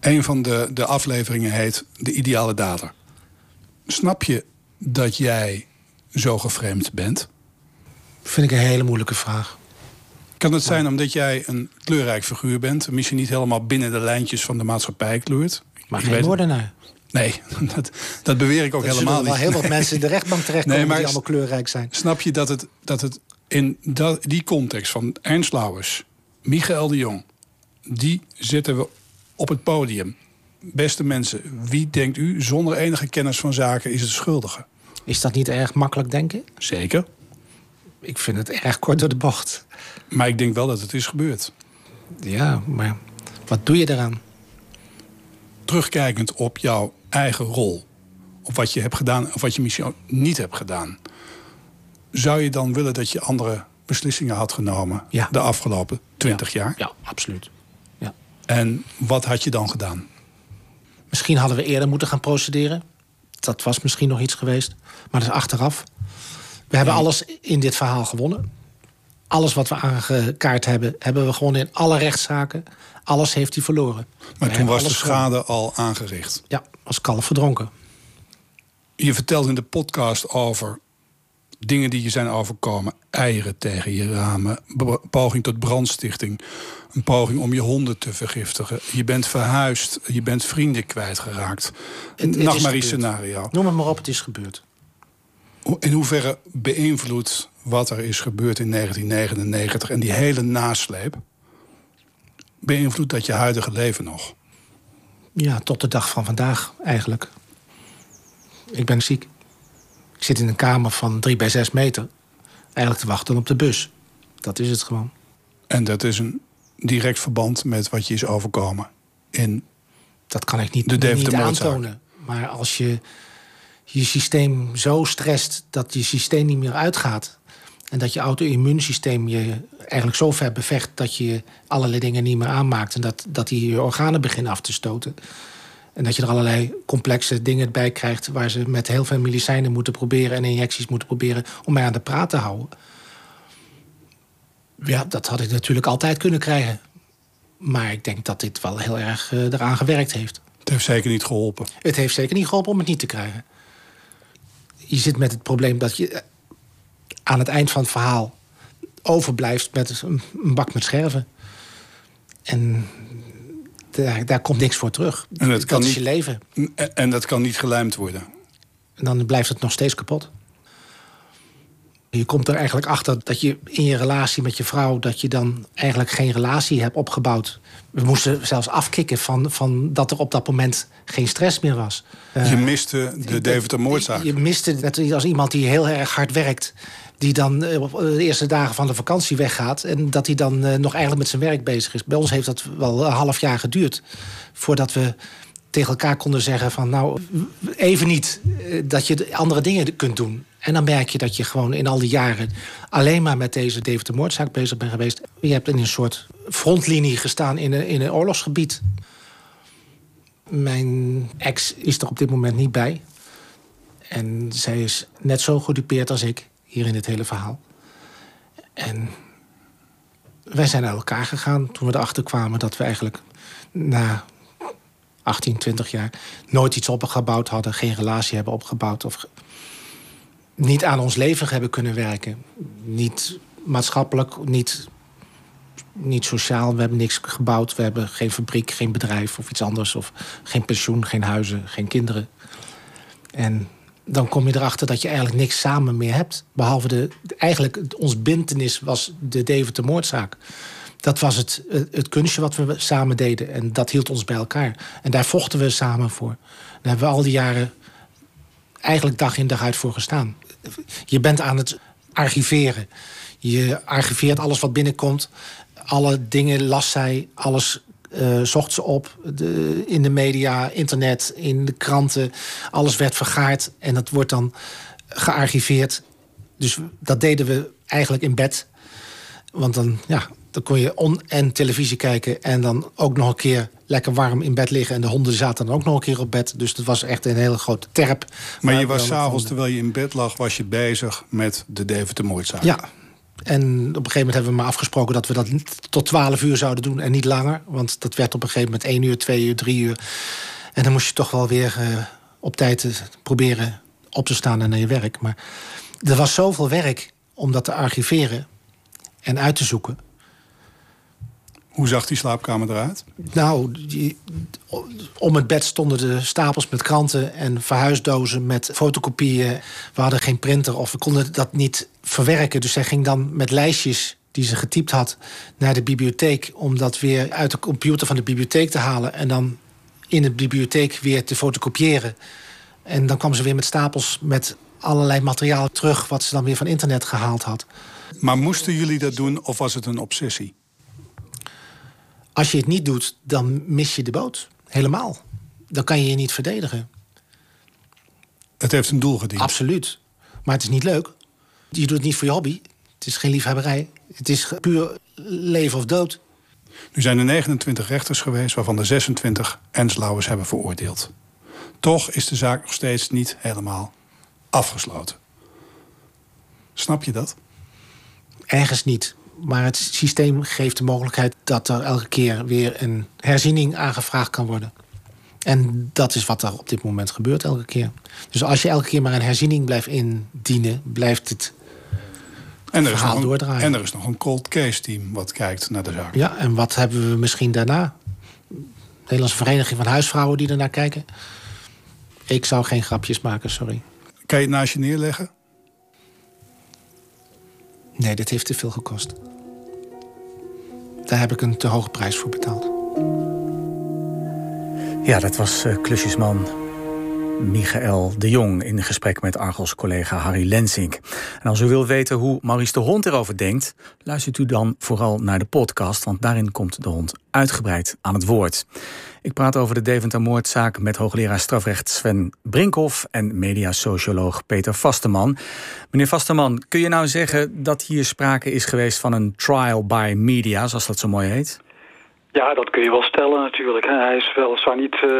Een van de, de afleveringen heet De Ideale Dader. Snap je dat jij zo geframed bent? Vind ik een hele moeilijke vraag. Kan het zijn omdat jij een kleurrijk figuur bent... en misschien niet helemaal binnen de lijntjes van de maatschappij kleurt? Maar Ik geen weet- moordenaar. Nee, [laughs] dat, dat beweer ik ook Er zullen helemaal wel niet. heel wat mensen in de rechtbank terechtkomen Nee, maar die allemaal kleurrijk zijn. Snap je dat het, dat het in dat, die context van Ernst Lauwers, Michael de Jong... die zetten we op het podium. Beste mensen, wie denkt u zonder enige kennis van zaken is het schuldige? Is dat niet erg makkelijk denken? Zeker. Ik vind het erg kort door de bocht. Maar ik denk wel dat het is gebeurd. Ja, maar wat doe je eraan? Terugkijkend op jouw eigen rol. Op wat je hebt gedaan of wat je misschien niet hebt gedaan. Zou je dan willen dat je andere beslissingen had genomen Ja. de afgelopen twintig jaar? Ja, absoluut. Ja. En wat had je dan gedaan? Misschien hadden we eerder moeten gaan procederen. Dat was misschien nog iets geweest. Maar dat is achteraf. We hebben alles in dit verhaal gewonnen. Alles wat we aangekaart hebben, hebben we gewonnen in alle rechtszaken. Alles heeft hij verloren. We Maar toen was de gewonnen. schade al aangericht. Ja, als kalf verdronken. Je vertelt in de podcast over dingen die je zijn overkomen. Eieren tegen je ramen, poging tot brandstichting... een poging om je honden te vergiftigen. Je bent verhuisd, je bent vrienden kwijtgeraakt. Een nachtmerrie scenario. Noem het maar op, het is gebeurd. In hoeverre beïnvloedt wat er is gebeurd in 1999... en die hele nasleep... beïnvloedt dat je huidige leven nog? Ja, tot de dag van vandaag eigenlijk. Ik ben ziek. Ik zit in een kamer van drie bij zes meter. Eigenlijk te wachten op de bus. Dat is het gewoon. En dat is een direct verband met wat je is overkomen in Dat kan ik niet, de niet aantonen. Maar als je je systeem zo stresst dat je systeem niet meer uitgaat... en dat je auto-immuunsysteem je eigenlijk zo ver bevecht... dat je allerlei dingen niet meer aanmaakt... en dat, dat die je organen beginnen af te stoten... en dat je er allerlei complexe dingen bij krijgt... waar ze met heel veel medicijnen moeten proberen... en injecties moeten proberen om mij aan de praat te houden. Ja, dat had ik natuurlijk altijd kunnen krijgen. Maar ik denk dat dit wel heel erg eh, eraan gewerkt heeft. Het heeft zeker niet geholpen. Het heeft zeker niet geholpen om het niet te krijgen. Je zit met het probleem dat je eh, aan het eind van het verhaal overblijft met een, bak met scherven. En daar, daar komt niks voor terug. En dat, kan is niet, je leven. En, en dat kan niet gelijmd worden. En dan blijft het nog steeds kapot. Je komt er eigenlijk achter dat je in je relatie met je vrouw... dat je dan eigenlijk geen relatie hebt opgebouwd. We moesten zelfs afkicken van, van dat er op dat moment geen stress meer was. Je Eh, miste de Deventer-moordzaak. Je miste net als iemand die heel erg hard werkt... die dan eh, op de eerste dagen van de vakantie weggaat... en dat hij dan eh, nog eigenlijk met zijn werk bezig is. Bij ons heeft dat wel een half jaar geduurd... voordat we tegen elkaar konden zeggen van... nou, even niet eh, dat je de andere dingen kunt doen. En dan merk je dat je gewoon in al die jaren... alleen maar met deze Deventer-moordzaak bezig bent geweest. Je hebt in een soort frontlinie gestaan in een, in een oorlogsgebied. Mijn ex is er op dit moment niet bij. En zij is net zo gedupeerd als ik hier in dit hele verhaal. En wij zijn naar elkaar gegaan toen we erachter kwamen dat we eigenlijk na 18, 20 jaar nooit iets opgebouwd hadden, geen relatie hebben opgebouwd of niet aan ons leven hebben kunnen werken. Niet maatschappelijk, niet, niet sociaal. We hebben niks gebouwd. We hebben geen fabriek, geen bedrijf of iets anders. Of geen pensioen, geen huizen, geen kinderen. En dan kom je erachter dat je eigenlijk niks samen meer hebt. Behalve de, eigenlijk ons bindenis was de Deventer moordzaak. Dat was het, het kunstje wat we samen deden. En dat hield ons bij elkaar. En daar vochten we samen voor. Daar hebben we al die jaren eigenlijk dag in dag uit voor gestaan. Je bent aan het archiveren. Je archiveert alles wat binnenkomt. Alle dingen las zij, alles eh, zocht ze op. De, in de media, internet, in de kranten. Alles werd vergaard en dat wordt dan gearchiveerd. Dus dat deden we eigenlijk in bed. Want dan, ja, dan kon je on- en televisie kijken... en dan ook nog een keer lekker warm in bed liggen. En de honden zaten dan ook nog een keer op bed. Dus dat was echt een hele grote terp. Maar je was s'avonds, terwijl je in bed lag... was je bezig met de Deventer-moordzaak. Ja. En op een gegeven moment hebben we maar afgesproken... dat we dat tot 12 uur zouden doen en niet langer. Want dat werd op een gegeven moment 1 uur, 2 uur, 3 uur. En dan moest je toch wel weer eh, op tijd proberen op te staan en naar je werk. Maar er was zoveel werk om dat te archiveren en uit te zoeken. Hoe zag die slaapkamer eruit? Nou, die- om het bed stonden de stapels met kranten en verhuisdozen met fotocopieën. We hadden geen printer of we konden dat niet verwerken. Dus zij ging dan met lijstjes die ze getypt had naar de bibliotheek... om dat weer uit de computer van de bibliotheek te halen... en dan in de bibliotheek weer te fotocopiëren. En dan kwam ze weer met stapels met allerlei materiaal terug... wat ze dan weer van internet gehaald had. Maar moesten jullie dat doen of was het een obsessie? Als je het niet doet, dan mis je de boot. Helemaal. Dan kan je je niet verdedigen. Het heeft een doel gediend. Absoluut. Maar het is niet leuk. Je doet het niet voor je hobby. Het is geen liefhebberij. Het is puur leven of dood. Nu zijn er 29 rechters geweest, waarvan de 26 Enslauwers hebben veroordeeld. Toch is de zaak nog steeds niet helemaal afgesloten. Snap je dat? Ergens niet. Maar het systeem geeft de mogelijkheid dat er elke keer weer een herziening aangevraagd kan worden. En dat is wat er op dit moment gebeurt elke keer. Dus als je elke keer maar een herziening blijft indienen, blijft het En er, is verhaal nog een, doordraaien. en er is nog een cold case team wat kijkt naar de zaak. Ja, en wat hebben we misschien daarna? Nederlandse Vereniging van Huisvrouwen die ernaar kijken. Ik zou geen grapjes maken, sorry. Kan je het naast je neerleggen? Nee, dit heeft te veel gekost. Daar heb ik een te hoge prijs voor betaald. Ja, dat was eh, klusjesman Michael de Jong in gesprek met Argos collega Harry Lensink. En als u wilt weten hoe Maurice de Hond erover denkt, luistert u dan vooral naar de podcast, want daarin komt de hond uitgebreid aan het woord. Ik praat over de Deventer-moordzaak met hoogleraar strafrecht Sven Brinkhoff en mediasocioloog Peter Vasteman. Meneer Vasteman, kun je nou zeggen dat hier sprake is geweest van een trial by media, zoals dat zo mooi heet? Ja, dat kun je wel stellen natuurlijk. Hij is weliswaar niet eh,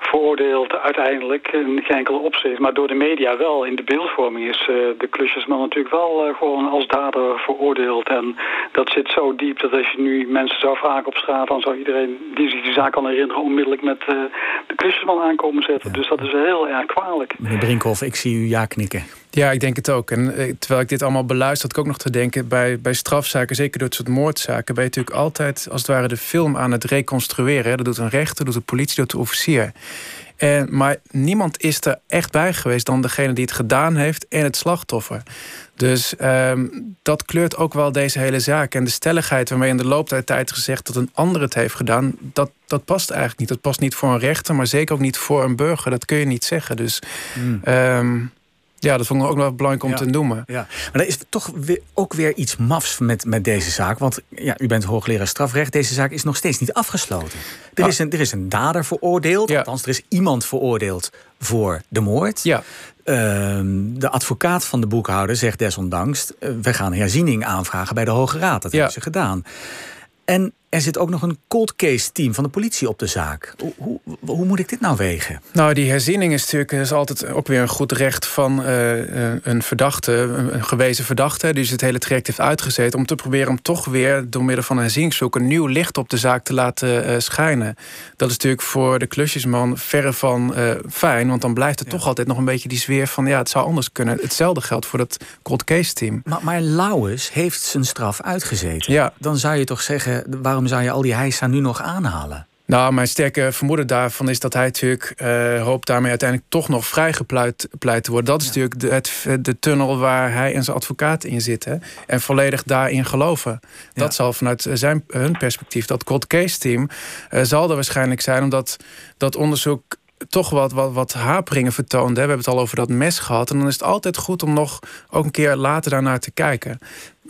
veroordeeld uiteindelijk in geen enkele opzicht. Maar door de media wel. In de beeldvorming is eh, de klusjesman natuurlijk wel eh, gewoon als dader veroordeeld. En dat zit zo diep dat als je nu mensen zou vragen op straat... dan zou iedereen die zich die zaak kan herinneren onmiddellijk met eh, de klusjesman aankomen zetten. Dus dat is heel erg kwalijk. Meneer Brinkhoff, ik zie u ja knikken. Ja, ik denk het ook. En eh, terwijl ik dit allemaal beluister, had ik ook nog te denken... bij, bij strafzaken, zeker door het soort moordzaken... ben je natuurlijk altijd, als het ware, de film aan het reconstrueren. hè. Dat doet een rechter, doet de politie, doet de officier. En, maar niemand is er echt bij geweest dan degene die het gedaan heeft en het slachtoffer. Dus ehm, dat kleurt ook wel deze hele zaak. En de stelligheid waarmee in de loop der tijd gezegd dat een ander het heeft gedaan, dat, dat past eigenlijk niet. Dat past niet voor een rechter, maar zeker ook niet voor een burger. Dat kun je niet zeggen. Dus Hmm. ehm, ja, dat vond ik ook wel belangrijk om Ja. te noemen. Ja, maar er is toch weer, ook weer iets mafs met, met deze zaak. Want ja, u bent hoogleraar strafrecht. Deze zaak is nog steeds niet afgesloten. Er, is, een, er is een dader veroordeeld. Althans, er is iemand veroordeeld voor de moord. Ja. Ehm, de advocaat van de boekhouder zegt desondanks... eh, we gaan herziening aanvragen bij de Hoge Raad. Dat hebben ze gedaan. En er zit ook nog een cold case team van de politie op de zaak. Hoe, hoe, hoe moet ik dit nou wegen? Nou, die herziening is natuurlijk is altijd ook weer een goed recht van eh, eh, een verdachte, een, gewezen verdachte, die dus het hele traject heeft uitgezeten, om te proberen om toch weer door middel van een herzieningszoek een nieuw licht op de zaak te laten eh, schijnen. Dat is natuurlijk voor de klusjesman verre van fijn, want dan blijft er toch altijd nog een beetje die sfeer van ja, het zou anders kunnen. Hetzelfde geldt voor dat cold case team. Maar, maar Lauwers heeft zijn straf uitgezeten. Ja. Dan zou je toch zeggen, waarom zou je al die heisa nu nog aanhalen? Nou, mijn sterke vermoeden daarvan is dat hij natuurlijk eh, hoopt daarmee uiteindelijk toch nog vrijgepleit pleit te worden. Dat is natuurlijk de, het, de tunnel waar hij en zijn advocaat in zitten. En volledig daarin geloven. Dat zal vanuit zijn, hun perspectief, dat cold case team, eh, zal er waarschijnlijk zijn, omdat dat onderzoek toch wat, wat, wat haperingen vertoonde. We hebben het al over dat mes gehad. En dan is het altijd goed om nog ook een keer later daarnaar te kijken.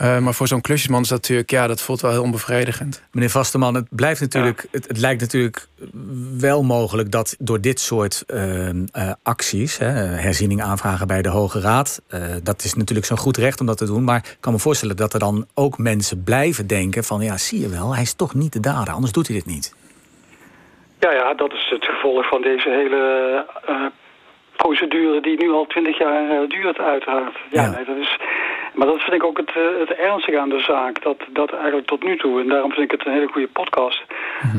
Eh, maar voor zo'n klusjesman is dat natuurlijk, ja, dat voelt wel heel onbevredigend. Meneer Vasteman, het blijft natuurlijk. Het, het lijkt natuurlijk wel mogelijk dat door dit soort eh, eh, acties, hè, herziening aanvragen bij de Hoge Raad, eh, dat is natuurlijk zo'n goed recht om dat te doen. Maar ik kan me voorstellen dat er dan ook mensen blijven denken: van ja, zie je wel, hij is toch niet de dader, anders doet hij dit niet. Ja, ja, dat is het gevolg van deze hele eh, procedure die nu al twintig jaar eh, duurt, uiteraard. Ja, Nee, dat is, maar dat vind ik ook het, eh, het ernstige aan de zaak, dat, dat eigenlijk tot nu toe, en daarom vind ik het een hele goede podcast,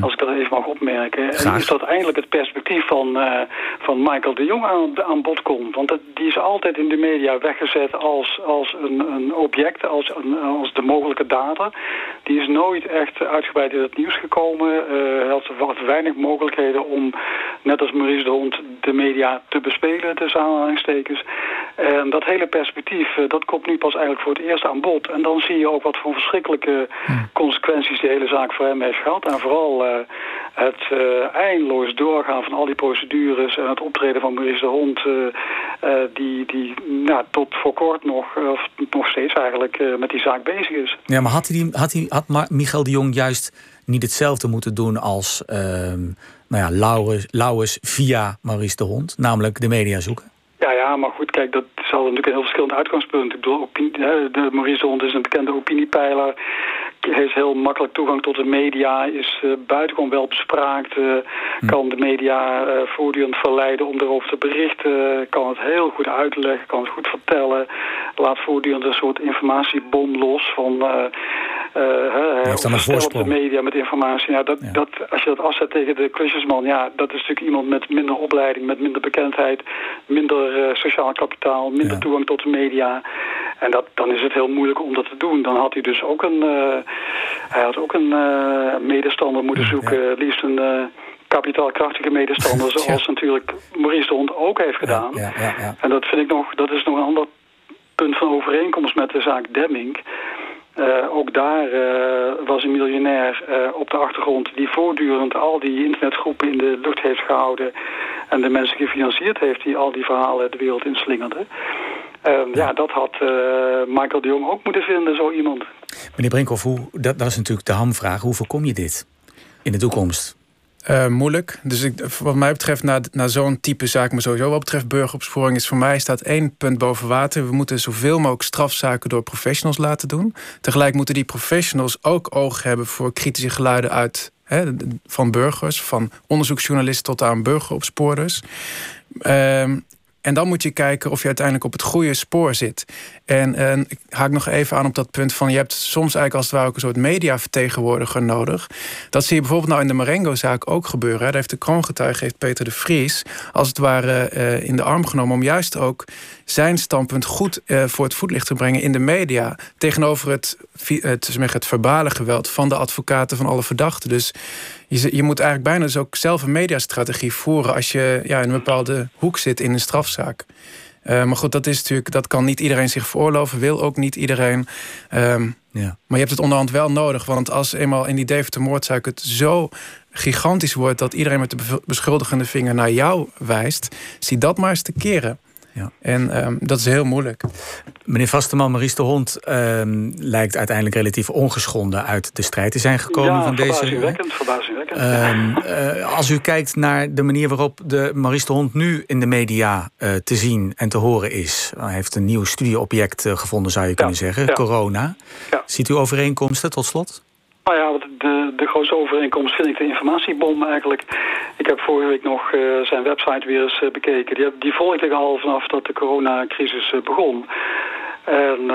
als ik dat even mag opmerken, en is dat eindelijk het perspectief van, eh, van Michael de Jong aan, aan bod komt. Want dat, die is altijd in de media weggezet als, als een, een object, als, een, als de mogelijke dader. Die is nooit echt uitgebreid in het nieuws gekomen. Eh, hij had wat weinig mogelijkheden om, net als Maurice de Hond, de media te tussen aanhalingstekens. En dat hele perspectief, eh, dat komt nu pas eigenlijk voor het eerst aan bod. En dan zie je ook wat voor verschrikkelijke consequenties de hele zaak voor hem heeft gehad. En vooral eh, het eh, eindeloos doorgaan van al die procedures en het optreden van Maurice de Hond, eh, eh, die, die nou, tot voor kort nog, of nog steeds eigenlijk, met die zaak bezig is. Ja, maar had, hij die, had, hij, had Michael de Jong juist niet hetzelfde moeten doen als ehm nou ja, Lauwers, Lauwers via Maurice de Hond, namelijk de media zoeken? Ja, ja, maar goed, kijk, dat is al natuurlijk een heel verschillend uitgangspunt. Ik bedoel, opinie, de Maurice de Hond is een bekende opiniepeiler. Heeft heel makkelijk toegang tot de media, is eh, buitengewoon wel bespraakt. eh, Kan de media eh, voortdurend verleiden om erover te berichten. Kan het heel goed uitleggen, kan het goed vertellen. Laat voortdurend een soort informatiebom los van... hij heeft dan een voorsprong. de media met informatie. Ja, dat, dat, als je dat afzet tegen de klusjesman, ja, dat is natuurlijk iemand met minder opleiding, met minder bekendheid, minder sociaal kapitaal, minder toegang tot de media. En dat, dan is het heel moeilijk om dat te doen. Dan had hij dus ook een, hij had ook een eh, medestander moeten zoeken, liefst een eh, kapitaalkrachtige medestander, [laughs] zoals natuurlijk Maurice de Hond ook heeft gedaan. Ja, ja, ja. En dat vind ik nog, dat is nog een ander punt van overeenkomst met de zaak Demming. Eh, ook daar eh, was een miljonair eh, op de achtergrond die voortdurend al die internetgroepen in de lucht heeft gehouden en de mensen gefinancierd heeft die al die verhalen de wereld inslingerden. Eh, ja, dat had Michael de Jong ook moeten vinden, zo iemand. Meneer Brinkhoff, hoe, dat, dat is natuurlijk de hamvraag. Hoe voorkom je dit in de toekomst? Eh, moeilijk. Dus ik, wat mij betreft, na, na zo'n type zaak, maar sowieso wat betreft burgeropsporing, is voor mij staat één punt boven water. We moeten zoveel mogelijk strafzaken door professionals laten doen. Tegelijk moeten die professionals ook oog hebben voor kritische geluiden uit hè, van burgers, van onderzoeksjournalisten tot aan burgeropsporers. Ehm, en dan moet je kijken of je uiteindelijk op het goede spoor zit. En, ik haak nog even aan op dat punt van... je hebt soms eigenlijk als het ware ook een soort mediavertegenwoordiger nodig. Dat zie je bijvoorbeeld nou in de Marengo-zaak ook gebeuren. Daar heeft de kroongetuige, heeft Peter de Vries... als het ware eh, in de arm genomen om juist ook zijn standpunt goed eh, voor het voetlicht te brengen in de media. Tegenover het, vi- het, het verbale geweld van de advocaten van alle verdachten. Dus je, je moet eigenlijk bijna dus ook zelf een mediastrategie voeren als je ja, in een bepaalde hoek zit in een strafzaak. Uh, maar goed, dat is natuurlijk, dat kan niet iedereen zich veroorloven, wil ook niet iedereen. Um, ja. Maar je hebt het onderhand wel nodig. Want als eenmaal in die Deventer-moordzaak het zo gigantisch wordt dat iedereen met de beschuldigende vinger naar jou wijst, zie dat maar eens te keren. Ja. En um, dat is heel moeilijk. Meneer Vasteman, Maurice de Hond um, lijkt uiteindelijk relatief ongeschonden uit de strijd te zijn gekomen ja, van deze. Verbazingwekkend, verbazingwekkend. Um, uh, als u kijkt naar de manier waarop de Maurice de Hond nu in de media uh, te zien en te horen is. Hij heeft een nieuw studieobject uh, gevonden, zou je ja, kunnen zeggen, ja. corona. Ziet u overeenkomsten tot slot? Nou ja, de, de grootste overeenkomst vind ik de informatiebom eigenlijk. Ik heb vorige week nog uh, zijn website weer eens uh, bekeken. Die, die volgde ik al vanaf dat de coronacrisis uh, begon. En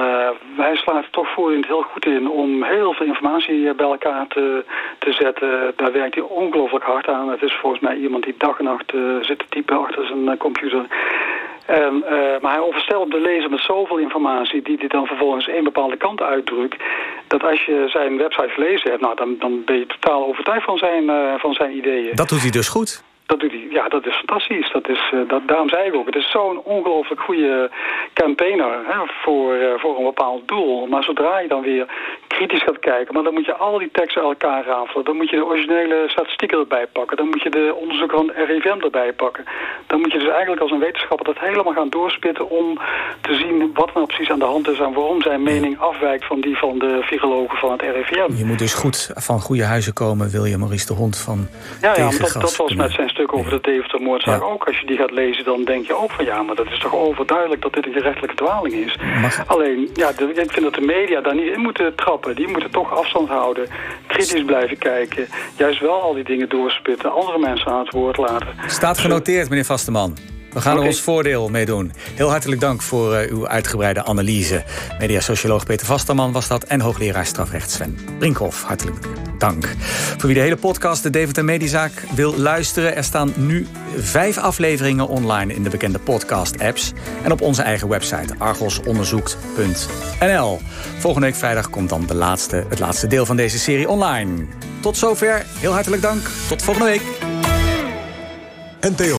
hij slaat er toch voortdurend heel goed in om heel veel informatie bij elkaar te, te zetten. Daar werkt hij ongelooflijk hard aan. Het is volgens mij iemand die dag en nacht zit te typen achter zijn computer. En, uh, maar hij overstelt de lezer met zoveel informatie die hij dan vervolgens één bepaalde kant uitdrukt. Dat als je zijn website gelezen hebt, nou, dan, dan ben je totaal overtuigd van zijn, uh, van zijn ideeën. Dat doet hij dus goed. Dat doet hij, ja, dat is fantastisch. Dat is, uh, dat, daarom zei ik ook, het is zo'n ongelooflijk goede campaigner hè, voor, uh, voor een bepaald doel. Maar zodra je dan weer kritisch gaat kijken, maar dan moet je al die teksten uit elkaar rafelen. Dan moet je de originele statistieken erbij pakken. Dan moet je de onderzoeken van RIVM erbij pakken. Dan moet je dus eigenlijk als een wetenschapper dat helemaal gaan doorspitten om te zien wat nou precies aan de hand is en waarom zijn mening afwijkt van die van de virologen van het RIVM. Je moet dus goed van goede huizen komen, wil je Maurice de Hond van Ja, ja dat, dat was met zijn stuk over de Deventer-moordzaak ja. ook. Als je die gaat lezen, dan denk je ook van ja, maar dat is toch overduidelijk dat dit een gerechtelijke dwaling is. Mag... Alleen, ja, de, ik vind dat de media daar niet in moeten trappen. Die moeten toch afstand houden, kritisch blijven kijken. Juist wel al die dingen doorspitten, andere mensen aan het woord laten. Staat genoteerd, meneer Vasteman. We gaan er ons voordeel mee doen. Heel hartelijk dank voor uh, uw uitgebreide analyse. Mediasocioloog Peter Vasterman was dat... en hoogleraar strafrecht Sven Brinkhoff. Hartelijk dank. Voor wie de hele podcast de Deventer Mediezaak wil luisteren... er staan nu vijf afleveringen online in de bekende podcast-apps... en op onze eigen website argosonderzoekt.nl. Volgende week vrijdag komt dan de laatste, het laatste deel van deze serie online. Tot zover. Heel hartelijk dank. Tot volgende week. NTO